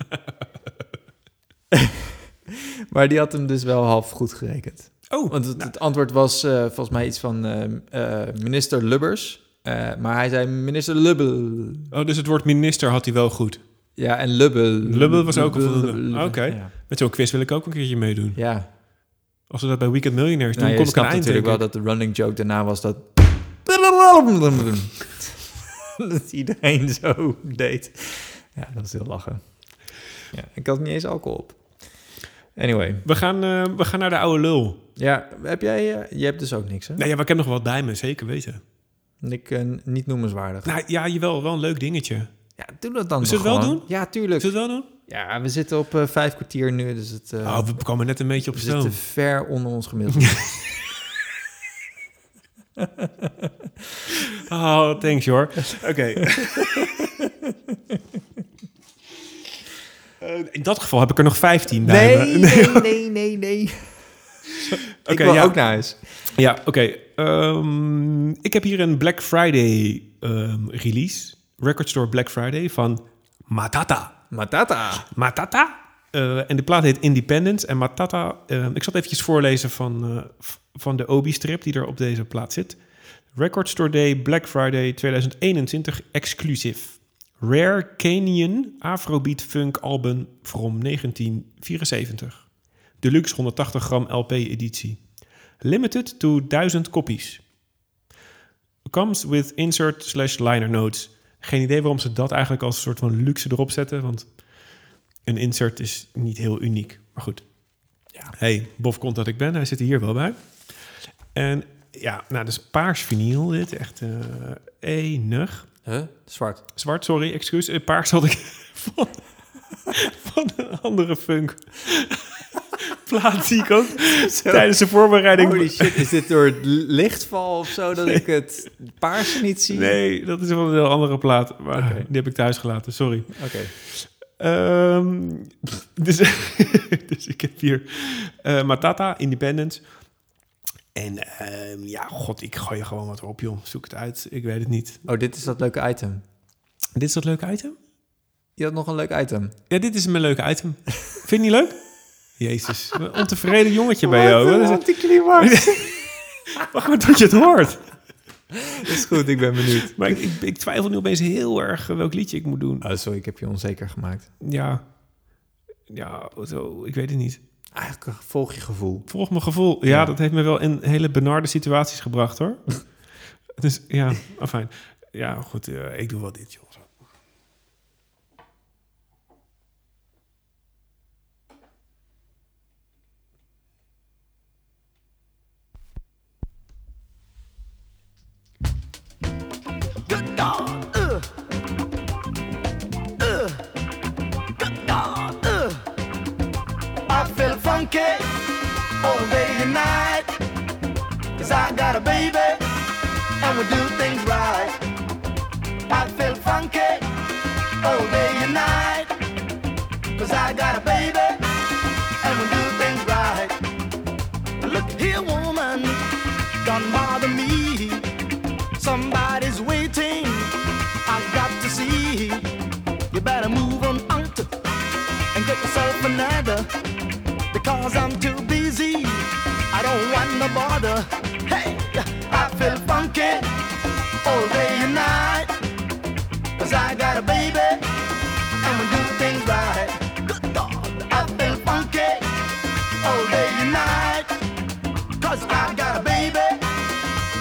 B: <laughs> <laughs> maar die had hem dus wel half goed gerekend.
A: Oh,
B: Want het, het antwoord was eh, volgens mij iets van eh, eh, minister Lubbers. Maar hij zei minister Lubbel.
A: oh, dus het woord minister had hij wel goed.
B: Ja, en Lubbel.
A: Lubbel was ook een voldoende. Oké.
B: Ja.
A: Met zo'n quiz wil ik ook een keertje meedoen.
B: ja.
A: Als we dat bij Weekend Millionaires doen,
B: Nou,
A: kom ik aan eind.
B: natuurlijk wel dat de running joke daarna was dat... <laughs> dat iedereen zo deed. Ja, dat is heel lachen. Ja, ik had niet eens alcohol op. Anyway.
A: We gaan, eh, we gaan naar de oude lul.
B: Ja, heb jij... eh, je hebt dus ook niks, hè?
A: Nee, ja, maar ik heb nog wel me, zeker weten.
B: Ik, eh, niet noemenswaardig.
A: Nou ja, jawel, wel een leuk dingetje.
B: Ja, doe dat dan
A: Zullen we het wel
B: gewoon. Ja, tuurlijk.
A: Zullen we het wel doen?
B: Ja, we zitten op vijf kwartier nu, dus het...
A: oh, we komen net een beetje op
B: we
A: stoom.
B: zitten ver onder ons gemiddelde. <laughs> <laughs>
A: Oh, thanks hoor. Oké. <laughs> Eh, in dat geval heb ik er nog 15 bij
B: nee, <laughs> nee, nee, nee, nee.
A: Oké,
B: ik wil
A: ja.
B: ook naar huis.
A: Ja, oké. Ehm, ik heb hier een Black Friday ehm, release. Record Store Black Friday van Matata.
B: Matata.
A: Matata. Eh, en de plaat heet Independence. En Matata, ehm, ik zal het eventjes voorlezen van, eh, van de Obi-strip die er op deze plaat zit. Record Store Day Black Friday 2021 exclusive. Rare Canyon Afrobeat Funk album from 1974. Deluxe 180 gram LP editie. Limited to 1000 copies. Comes with insert slash liner notes. Geen idee waarom ze dat eigenlijk als een soort van luxe erop zetten, want een insert is niet heel uniek. Maar goed. Ja. Hey, bof komt dat ik ben. Hij zit er hier wel bij. En ja, nou, dus paars vinyl dit. Echt eh enig.
B: Huh? Zwart.
A: Zwart, sorry, excuus. Eh, Paars had ik <laughs> van, van een andere funk. <laughs> Plaat zie ik ook tijdens de voorbereiding.
B: Holy shit, is dit door het lichtval of zo dat ik het paars niet zie?
A: Nee, dat is wel een heel andere plaat. Maar
B: Oké.
A: die heb ik thuis gelaten, sorry.
B: Oké.
A: Ehm, <laughs> dus, dus ik heb hier eh, Matata, Independence. En ehm, ja, god, ik gooi er gewoon wat op, joh. Zoek het uit, ik weet het niet.
B: Oh, dit is dat leuke item.
A: Dit is dat leuke item?
B: Je had nog een leuk item.
A: Ja, dit is mijn leuke item. Vind je niet leuk? <laughs> Jezus, een ontevreden jongetje bij jou. Wat is het?
B: anticlimax. <laughs>
A: Wacht maar tot je het hoort. <laughs>
B: is goed, ik ben benieuwd.
A: Maar ik, ik, ik twijfel nu opeens heel erg welk liedje ik moet doen.
B: Oh, sorry, ik heb je onzeker gemaakt.
A: Ja, ja zo, ik weet het niet.
B: Eigenlijk volg je gevoel.
A: Volg mijn gevoel. Ja,
B: Ja.
A: dat heeft me wel in hele benarde situaties gebracht, hoor. <laughs> dus ja, afijn. Ja, goed, eh, ik doe wel dit, joh.
F: Good God, all day and night. Cause I got a baby and we do things right. I feel funky all day and night. Cause I got a baby and we do things right. Look here, woman, don't bother me. Somebody's waiting. I've got to see. You better move on out and get yourself another cause I'm too busy. I don't want to bother. Hey, I feel funky all day and night. Cause I got a baby and we do things right. Good God, I feel funky all day and night. I got a baby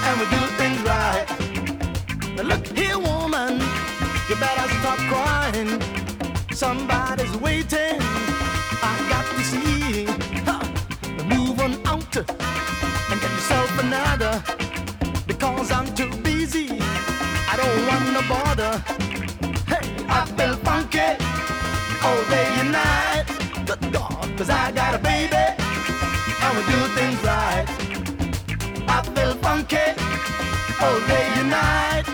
F: and we do things right. Now look here, woman, you better stop crying. Somebody's waiting. Bother. Hey, I feel funky all day and night. Good God, cause I got a baby. And we do things right. I feel funky all day and night.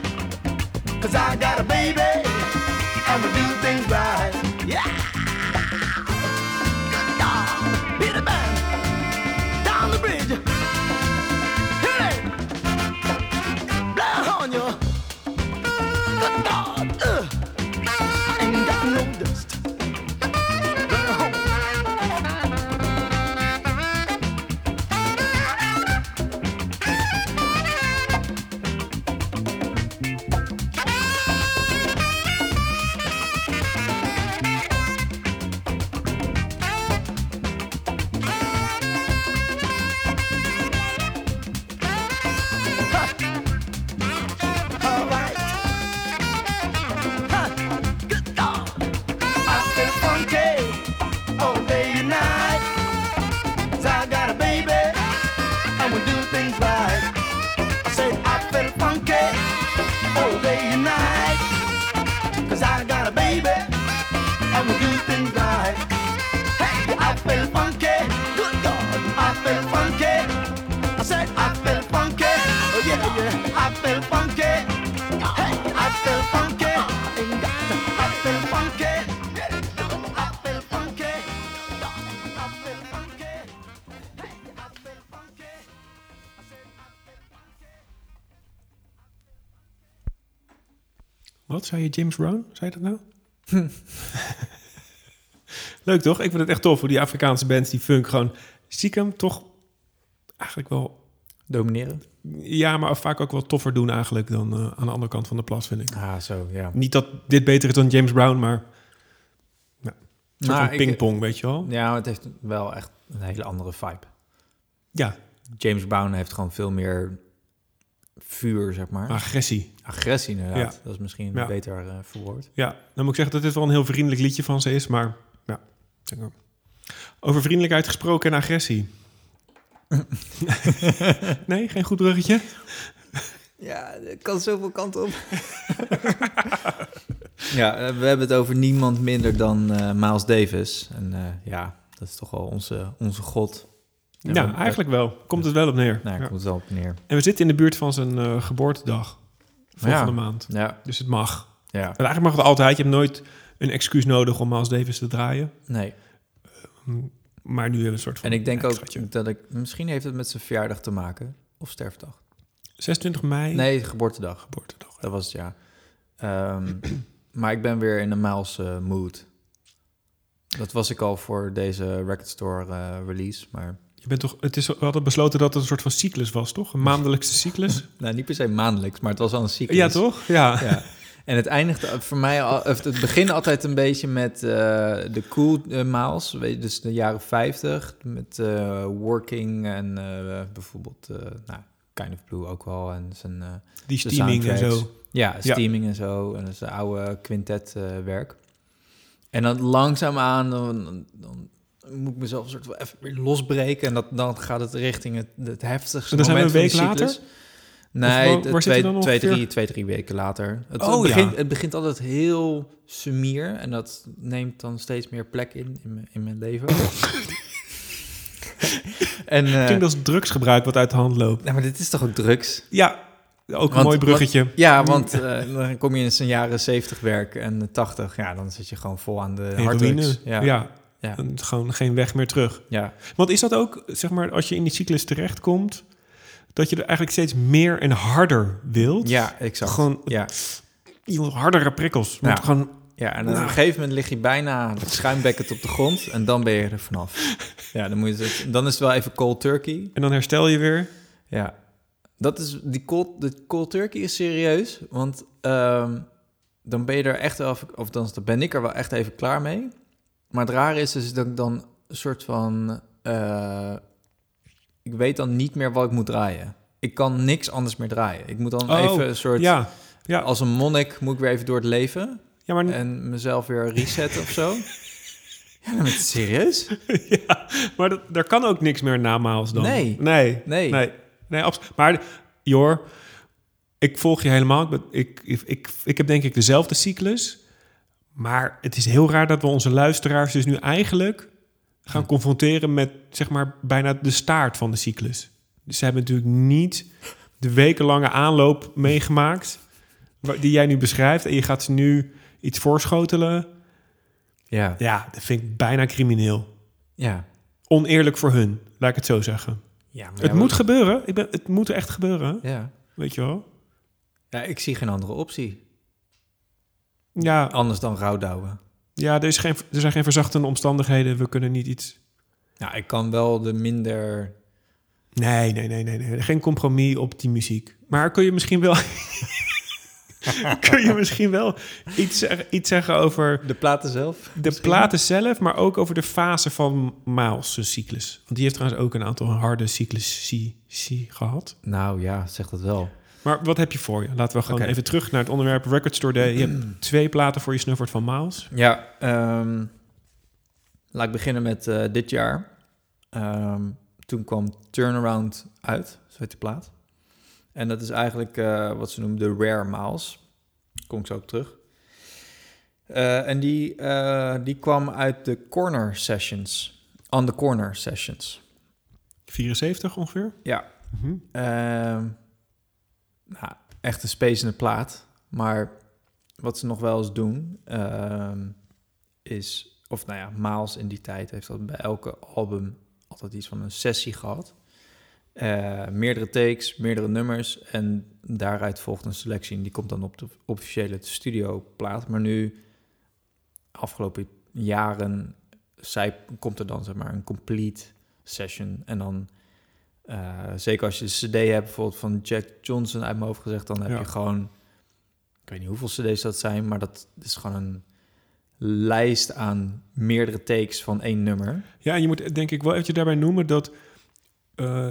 F: Cause I got a baby. And we do
A: Wat, zei je James Brown? Zei je dat nou? <laughs> Leuk toch? Ik vind het echt tof hoe die Afrikaanse bands die funk gewoon stiekem toch eigenlijk wel...
B: Domineren?
A: Ja, maar vaak ook wel toffer doen eigenlijk dan eh, aan de andere kant van de plas, vind ik.
B: Ah, zo, ja.
A: Niet dat dit beter is dan James Brown, maar... Een soort
B: Nou,
A: van
B: ik-
A: pingpong, weet je wel?
B: Ja, het heeft wel echt een hele andere vibe.
A: Ja,
B: James Brown heeft gewoon veel meer vuur, zeg maar.
A: agressie.
B: Agressie inderdaad.
A: Ja.
B: Dat is misschien
A: Ja.
B: beter eh, verwoord.
A: Ja, dan moet ik zeggen dat dit wel een heel vriendelijk liedje van ze is, maar ja. Over vriendelijkheid gesproken en agressie. <laughs> nee, geen goed bruggetje?
B: Ja, het kan zoveel kanten op. <laughs> ja, eh, we hebben het over niemand minder dan eh, Miles Davis. En eh, ja, dat is toch wel onze, onze god. En
A: Ja, eigenlijk wel. Komt het wel op neer.
B: Nou,
A: Ja.
B: komt het wel op neer.
A: En we zitten in de buurt van zijn eh, geboortedag. Volgende
B: Ja.
A: maand.
B: Ja,
A: Dus het mag.
B: ja.
A: En eigenlijk mag het altijd. Je hebt nooit een excuus nodig om Miles Davis te draaien.
B: Nee.
A: Maar nu hebben we een soort van...
B: En ik denk ook dat ik... Misschien heeft het met zijn verjaardag te maken. Of sterfdag.
A: 26 mei,
B: Nee, geboortedag.
A: geboortedag.
B: Dat was het, ja. Ehm, <clears throat> maar ik ben weer in een Miles eh, mood. Dat was ik al voor deze Record Store eh, release. Maar
A: Je bent toch, het is, we hadden besloten dat het een soort van cyclus was, toch? Een maandelijkse cyclus. <laughs>
B: nou, niet per se maandelijks, maar het was al een cyclus.
A: ja, toch? Ja.
B: Ja. En het eindigde voor mij, al, of het begint altijd een beetje met eh, de cool eh, miles, weet je, dus de jaren 50, met eh, Working en bijvoorbeeld, nou, Kind of Blue ook wel. En zijn,
A: Die steaming en zo.
B: Ja, steaming en zo. En dat is een oude quintetwerk. en dan langzaamaan, dan, dan moet ik mezelf een soort van even weer losbreken. En dat, dan gaat het richting het, het heftigste
A: dan zijn we
B: moment
A: een week later?
B: Nee,
A: je
B: twee, twee,
A: ongeveer?
B: drie, twee, drie weken later. Het,
A: Oh,
B: het, begint,
A: ja.
B: het begint altijd heel sumier. En dat neemt dan steeds meer plek in, in, mijn- in mijn leven. <laughs> en, eh,
A: Klinkt als drugsgebruik wat uit de hand loopt.
B: nou, maar dit is toch ook drugs?
A: Ja, ook een
B: Want-
A: mooi bruggetje.
B: Ja, want eh, dan kom je in zijn jaren 70 werk en 80. Ja, dan zit je gewoon vol aan de
A: Heroïne.
B: harddrugs.
A: Ja.
B: Ja, ja.
A: En gewoon geen weg meer terug.
B: ja.
A: Want is dat ook, zeg maar, als je in die cyclus terechtkomt... dat je er eigenlijk steeds meer en harder wilt?
B: ja exact.
A: Gewoon
B: Ja,
A: hardere prikkels. Want
B: Ja.
A: gewoon,
B: ja, en dan op een gegeven moment lig je bijna schuimbekkend op de grond en dan ben je er vanaf. Ja, dan, moet je het, dan is het wel even cold turkey.
A: en dan herstel je weer.
B: Ja, dat is die cold, de cold turkey is serieus, want ehm, dan ben je er echt wel, of dan ben ik er wel echt even klaar mee. Maar het rare is, is dat ik dan een soort van, eh, ik weet dan niet meer wat ik moet draaien. Ik kan niks anders meer draaien. Ik moet dan
A: Oh,
B: even een soort,
A: Ja, ja.
B: als een monnik moet ik weer even door het leven
A: ja maar
B: en mezelf weer resetten of zo. <laughs> Ja, maar serieus? <laughs>
A: ja, maar dat, daar kan ook niks meer na Miles dan.
B: Nee.
A: Nee.
B: Nee.
A: Nee, nee. Maar Jor, ik volg je helemaal. Ik, ik, ik, ik heb denk ik dezelfde cyclus. Maar het is heel raar dat we onze luisteraars dus nu eigenlijk gaan confronteren met zeg maar bijna de staart van de cyclus. Dus ze hebben natuurlijk niet de wekenlange aanloop meegemaakt die jij nu beschrijft en je gaat ze nu iets voorschotelen.
B: Ja.
A: Ja, dat vind ik bijna crimineel.
B: Ja.
A: Oneerlijk voor hun, laat ik het zo zeggen.
B: ja maar
A: Het
B: ja,
A: moet gebeuren. Ik ben, het moet echt gebeuren,
B: Ja.
A: weet je wel.
B: ja, ik zie geen andere optie.
A: Ja,
B: Anders dan rouwdouwen.
A: ja er, is geen, er zijn geen verzachtende omstandigheden. We kunnen niet iets...
B: Ja, ik kan wel de minder...
A: Nee, nee, nee, nee, nee. Geen compromis op die muziek. Maar kun je misschien wel... <laughs> kun je misschien wel iets, iets zeggen over
B: De platen zelf?
A: de platen zelf... maar ook over de fase van Miles' cyclus. Want die heeft trouwens ook een aantal harde cyclusi gehad.
B: Nou ja, zeg dat wel.
A: Maar wat heb je voor je? Laten we gewoon even terug naar het onderwerp Record Store Day. Je hebt <clears throat> twee platen voor je snuffert van Miles.
B: Ja, ehm, laat ik beginnen met eh, dit jaar. Ehm, toen kwam Turnaround uit, zo heet de plaat. En dat is eigenlijk eh, wat ze noemen de Rare Miles. Kom ik zo op terug. Eh, en die, die kwam uit de Corner Sessions. On the Corner Sessions.
A: 74 ongeveer.
B: Ja. Ehm, nou, echt een spacende plaat. Maar wat ze nog wel eens doen, ehm, is... Of nou ja, Miles in die tijd heeft dat bij elke album altijd iets van een sessie gehad. Eh, meerdere takes, meerdere nummers. En daaruit volgt een selectie. En die komt dan op de officiële studioplaat. Maar nu, afgelopen jaren, zij, komt er dan zeg maar een complete session. En dan eh, zeker als je een cd hebt, bijvoorbeeld van Jack Johnson uit mijn hoofd gezegd, dan heb
A: Ja.
B: je gewoon, ik weet niet hoeveel cd's dat zijn, maar dat is gewoon een lijst aan meerdere takes van één nummer.
A: Ja, en je moet denk ik wel eventjes daarbij noemen dat eh,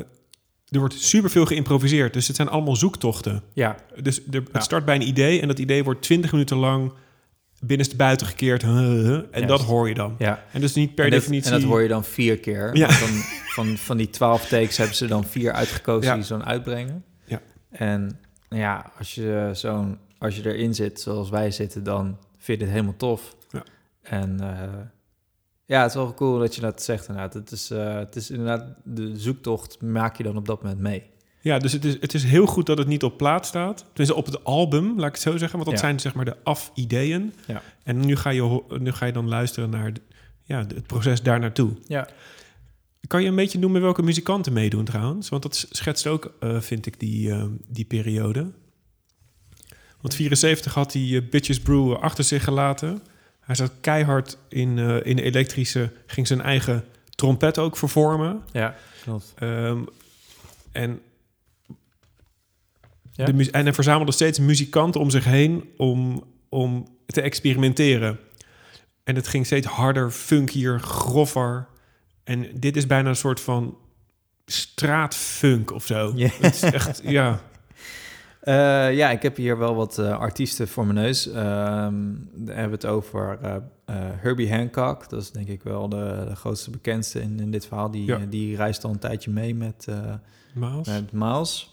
A: er wordt superveel geïmproviseerd. Dus het zijn allemaal zoektochten.
B: Ja,
A: Dus er,
B: Ja.
A: het start bij een idee en dat idee wordt 20 minuten lang binnenste buiten gekeerd. en
B: Juist.
A: dat hoor je dan.
B: ja.
A: En dus niet per
B: en,
A: definitie...
B: en dat hoor je dan vier keer.
A: Ja.
B: Want Dan, van, van die twaalf takes hebben ze dan vier uitgekozen
A: Ja.
B: die dan uitbrengen.
A: Ja.
B: En ja, als je, zo'n, als je erin zit zoals wij zitten, dan vind je het helemaal tof.
A: Ja.
B: En eh, ja, het is wel cool dat je dat zegt inderdaad. Het is, eh, het is inderdaad, de zoektocht maak je dan op dat moment mee.
A: Ja, dus het is, het is heel goed dat het niet op plaat staat. Tenminste, op het album, laat ik het zo zeggen. Want dat
B: Ja.
A: zijn zeg maar de af-ideeën.
B: Ja.
A: En nu ga, je, nu ga je dan luisteren naar ja, het proces daar naartoe.
B: Ja.
A: Kan je een beetje noemen welke muzikanten meedoen trouwens? Want dat schetst ook, eh, vind ik, die, eh, die periode. Want 74 had hij eh, Bitches Brew achter zich gelaten. Hij zat keihard in, in de elektrische... ging zijn eigen trompet ook vervormen.
B: Ja, klopt.
A: Ehm, en,
B: Ja?
A: de mu- en hij verzamelde steeds muzikanten om zich heen om, om te experimenteren. En het ging steeds harder, funkier, groffer. En dit is bijna een soort van straatfunk of zo.
B: Ja. <laughs>
A: Het is echt, ja.
B: Eh, ja, ik heb hier wel wat eh, artiesten voor mijn neus. Ehm we hebben het over eh, Herbie Hancock. Dat is denk ik wel de, de grootste bekendste in, in dit verhaal. Die,
A: Ja.
B: die reist al een tijdje mee met,
A: Miles.
B: met Miles.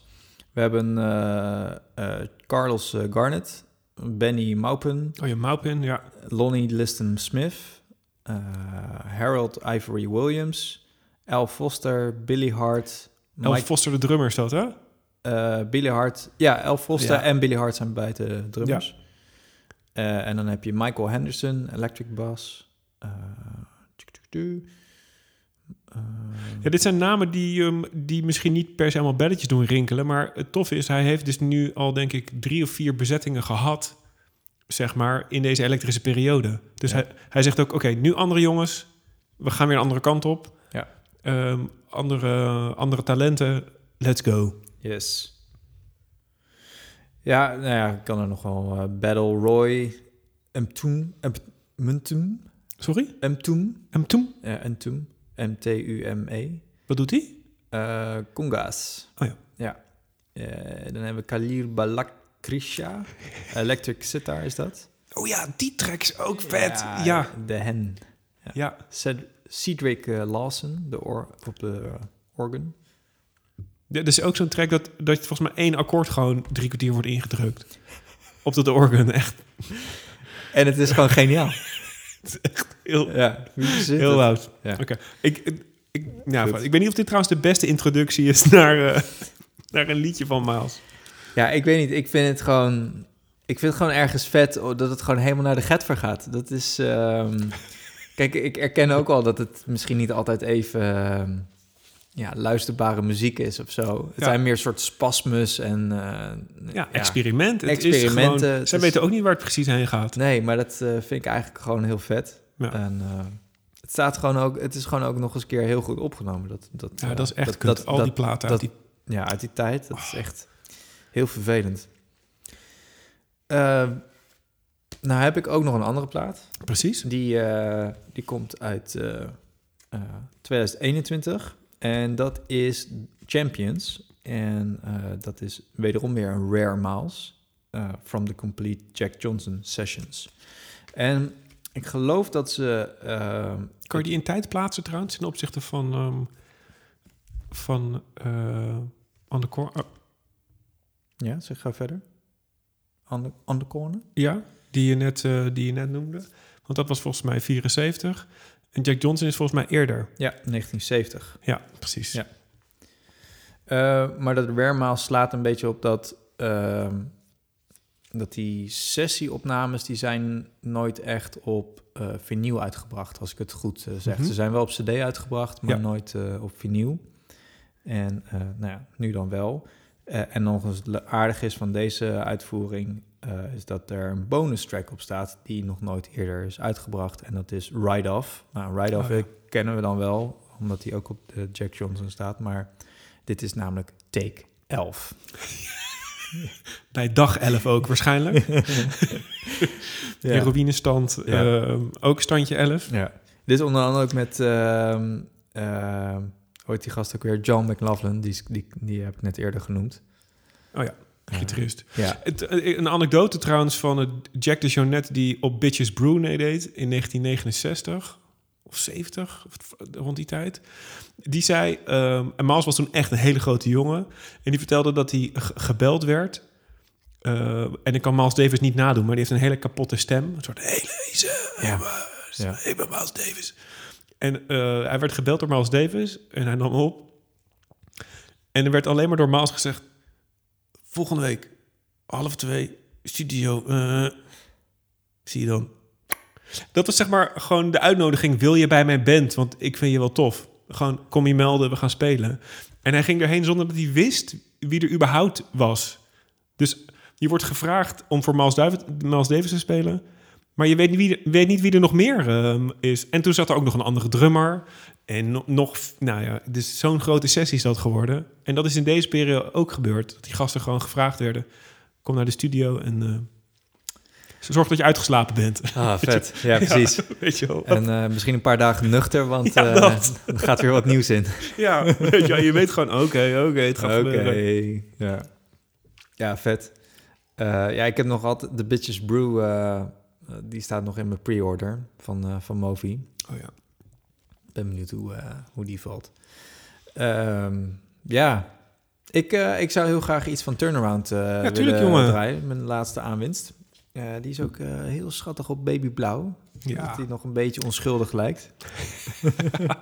B: We hebben eh, eh, Carlos eh, Garnet, Benny Maupin,
A: Oh ja, Maupin, ja.
B: Lonnie Liston Smith, Harold Ivory Williams, Al Foster, Billy Hart,
A: Elf
B: Mike
A: Foster, de drummer, is dat, hè?
B: Billy Hart. Ja, El Foster
A: Ja.
B: en Billy Hart zijn bij de drummers. En dan heb je Michael Henderson, electric bass. Tuk, tuk, tuk.
A: Ja, dit zijn namen die, ehm, die misschien niet per se allemaal belletjes doen rinkelen. Maar het toffe is, hij heeft dus nu al, denk ik, drie of vier bezettingen gehad. Zeg maar, in deze elektrische periode. Dus
B: Ja.
A: hij, hij zegt ook, oké, nu andere jongens. We gaan weer een andere kant op.
B: Ja.
A: Ehm, andere, andere talenten. Let's go.
B: yes. Ja, nou ja, ik kan er nog wel eh, Battle Roy, Mtoom, Mtoom,
A: Sorry? En toen?
B: ja, Mtoom, M-T-U-M-E.
A: Wat doet hij?
B: Conga's.
A: Oh ja.
B: Ja. Eh, dan hebben we Kalir Balakrisha. Electric Sitar is dat.
A: Oh ja, die track is ook vet. Ja.
B: Ja, De hen.
A: Ja,
B: Ced- Cedric eh, Lawson, de or op de organ.
A: Ja, is ook zo'n track dat, dat volgens mij één akkoord gewoon drie kwartier wordt ingedrukt. Op dat organ, echt
B: En het is gewoon geniaal.
A: Heel,
B: ja,
A: heel loud.
B: Ja.
A: Oké, ik, ik,
B: Goed.
A: ik weet niet of dit trouwens de beste introductie is <laughs> naar, eh, naar een liedje van Miles.
B: Ja, ik weet niet. Ik vind het gewoon... Ik vind het gewoon ergens vet oh, dat het gewoon helemaal naar de getver gaat. Dat is... ehm, <laughs> kijk, ik erken ook al dat het misschien niet altijd even... ehm, ja, luisterbare muziek is of zo. Het
A: Ja.
B: zijn meer soort spasmus en... eh,
A: Ja, experiment. Het Is
B: Experimenten,
A: gewoon,
B: het
A: zij
B: is-
A: weten ook niet waar het precies heen gaat.
B: Nee, maar dat eh, vind ik eigenlijk gewoon heel vet.
A: Ja.
B: En eh, het staat gewoon ook... Het is gewoon ook nog eens een keer heel goed opgenomen. Dat, dat,
A: Ja, dat is echt
B: dat,
A: kut.
B: dat-
A: Al
B: dat-
A: die platen uit die...
B: Ja, uit die tijd. Dat is echt heel vervelend. Eh, nou heb ik ook nog een andere plaat.
A: Precies.
B: Die, die komt uit eh, eh, 2021. En dat is Champions. En eh, dat is wederom weer een Rare Miles. eh, from the Complete Jack Johnson Sessions. En ik geloof dat ze... eh,
A: Kan je die in tijd plaatsen trouwens ten opzichte van... ehm, van eh On the Cor- oh,
B: ja, zeg ga verder. On the, on the corner?
A: ja, die je, net, die je net noemde. Want dat was volgens mij 74. En Jack Johnson is volgens mij eerder.
B: Ja, 1970.
A: Ja, precies.
B: Ja. Eh, maar dat Rare slaat een beetje op dat, ehm, dat die sessieopnames, die zijn nooit echt op eh vinyl uitgebracht, als ik het goed eh, zeg.
A: Mhm.
B: Ze zijn wel op cd uitgebracht, maar
A: Ja.
B: nooit op vinyl. En nou ja, nu dan wel. En nog eens aardig is van deze uitvoering, eh, is dat er een bonus track op staat die nog nooit eerder is uitgebracht. En dat is Ride Off. Nou, Ride Off
A: Oh ja.
B: kennen we dan wel, omdat die ook op de Jack Johnson staat. Maar dit is namelijk Take 11. <laughs>
A: Bij dag 11 ook waarschijnlijk. <laughs> <laughs> Heroïnestand
B: Ja.
A: ehm, ook standje 11.
B: Ja. Dit is onder andere ook met, ehm, hoe heet die gast ook weer? John McLaughlin, die, die, die heb ik net eerder genoemd.
A: Oh ja, gitarist.
B: ja,
A: Het, eh, een anekdote trouwens van Jack de Jonette die op Bitches Brew meedeed in 1969 of 70, of rond die tijd. Die zei, ehm, en Miles was toen echt een hele grote jongen. En die vertelde dat hij ge- gebeld werd. Eh, en ik kan Miles Davis niet nadoen, maar die heeft een hele kapotte stem. Een soort hele.
B: Ja. Ja.
A: Ik ben Miles Davis. En eh, hij werd gebeld door Miles Davis en hij nam op. En er werd alleen maar door Miles gezegd... Volgende week, half twee, studio. eh, zie je dan. Dat was zeg maar gewoon de uitnodiging. Wil je bij mijn band? Want ik vind je wel tof. Gewoon, kom je melden, we gaan spelen. En hij ging erheen zonder dat hij wist wie er überhaupt was. Dus je wordt gevraagd om voor Miles Miles Davis te spelen... Maar je weet niet wie er, weet niet wie er nog meer ehm, is. En toen zat er ook nog een andere drummer. En no- nog, nou ja, dus zo'n grote sessie is dat geworden. En dat is in deze periode ook gebeurd. Dat die gasten gewoon gevraagd werden. Kom naar de studio en eh, zorg dat je uitgeslapen bent.
B: Ah, <laughs> vet. Ja, <laughs> precies.
A: Ja, weet je wel.
B: En eh, misschien een paar dagen nuchter, want
A: Ja,
B: eh, <laughs> er gaat weer wat nieuws in.
A: Ja, weet je, je weet gewoon, oké, oké, het gaat
B: Oké,
A: gebeuren.
B: ja. Ja, vet. Ja, ik heb nog altijd de Bitches Brew, die staat nog in mijn pre-order van, eh van Movi.
A: Oh ja.
B: Ben benieuwd hoe, eh, hoe die valt. Ehm, ja, ik, eh, ik zou heel graag iets van Turnaround eh
A: tuurlijk,
B: willen
A: jongen.
B: draaien. Mijn laatste aanwinst. Eh, die is ook eh, heel schattig op babyblauw.
A: Ja.
B: Dat hij nog een beetje onschuldig lijkt. <laughs>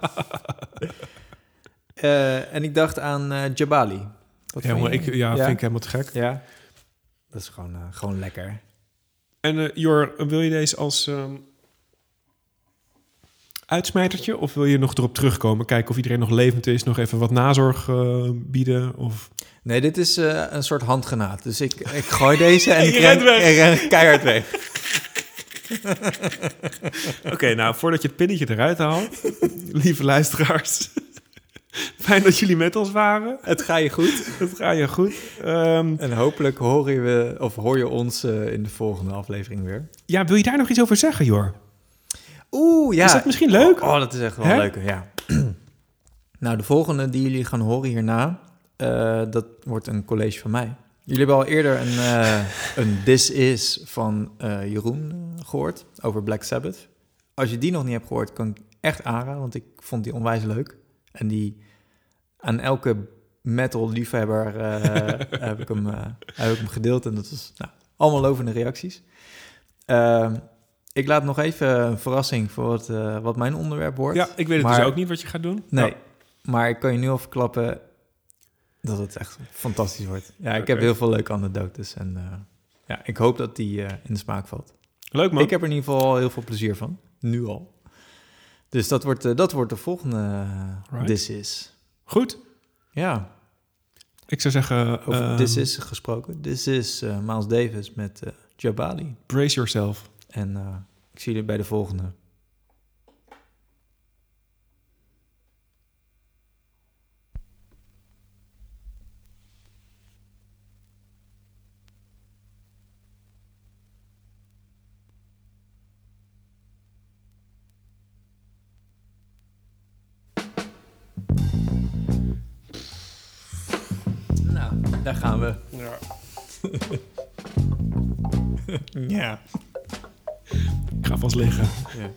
B: Eh, en ik dacht aan eh, Jabali. Wat
A: Ja, maar ik, ja, vind ik helemaal te gek.
B: Ja, dat is gewoon, eh, gewoon lekker.
A: En eh, Jor, wil je deze als ehm, uitsmijtertje? Of wil je nog erop terugkomen? Kijken of iedereen nog levend is? Nog even wat nazorg eh, bieden? Of...
B: Nee, dit is eh, een soort handgenaad. Dus ik, ik gooi <laughs> deze en ik ren,
A: weg.
B: ren keihard weg. <laughs>
A: Oké, nou, voordat je het pinnetje eruit haalt... <laughs> lieve luisteraars... <laughs> Fijn dat jullie met ons waren.
B: Het gaat je goed. <laughs>
A: Het gaat je goed. Ehm,
B: En hopelijk hoor je, we, of hoor je ons eh, in de volgende aflevering weer.
A: ja, wil je daar nog iets over zeggen, Jor?
B: Oeh, ja.
A: Is dat misschien leuk?
B: Oh, dat is echt wel leuk, ja. <clears throat> nou, de volgende die jullie gaan horen hierna, eh, dat wordt een college van mij. Jullie hebben al eerder een, eh, een This Is van Jeroen eh, gehoord over Black Sabbath. als je die nog niet hebt gehoord, kan ik echt aanraden, want ik vond die onwijs leuk. En die aan elke metal liefhebber eh, <laughs> heb, ik hem, eh, heb ik hem gedeeld en dat was nou, allemaal lovende reacties. Ehm, ik laat nog even een verrassing voor wat, eh, wat mijn onderwerp wordt.
A: Ja, ik weet het
B: Maar-
A: dus ook niet wat je gaat doen.
B: Nee,
A: Ja.
B: maar ik kan je nu al verklappen dat het echt fantastisch wordt. Ja, ik heb heel veel leuke anekdotes en ja, ik hoop dat die in de smaak valt.
A: Leuk man.
B: Ik heb er in ieder geval heel veel plezier van, nu al. Dus dat wordt, dat wordt de volgende
A: Right.
B: This Is.
A: Goed.
B: Ja,
A: Ik zou zeggen,
B: over
A: ehm,
B: This Is gesproken. This Is eh, Miles Davis met eh, Jabali.
A: brace yourself.
B: En eh, ik zie jullie bij de volgende.
A: Liggen.
B: ja.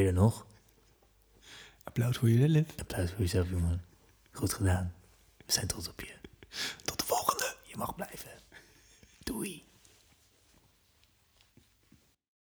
B: Ben je er nog?
A: Applaus voor jezelf.
B: Applaus voor jezelf, jongen. Goed gedaan.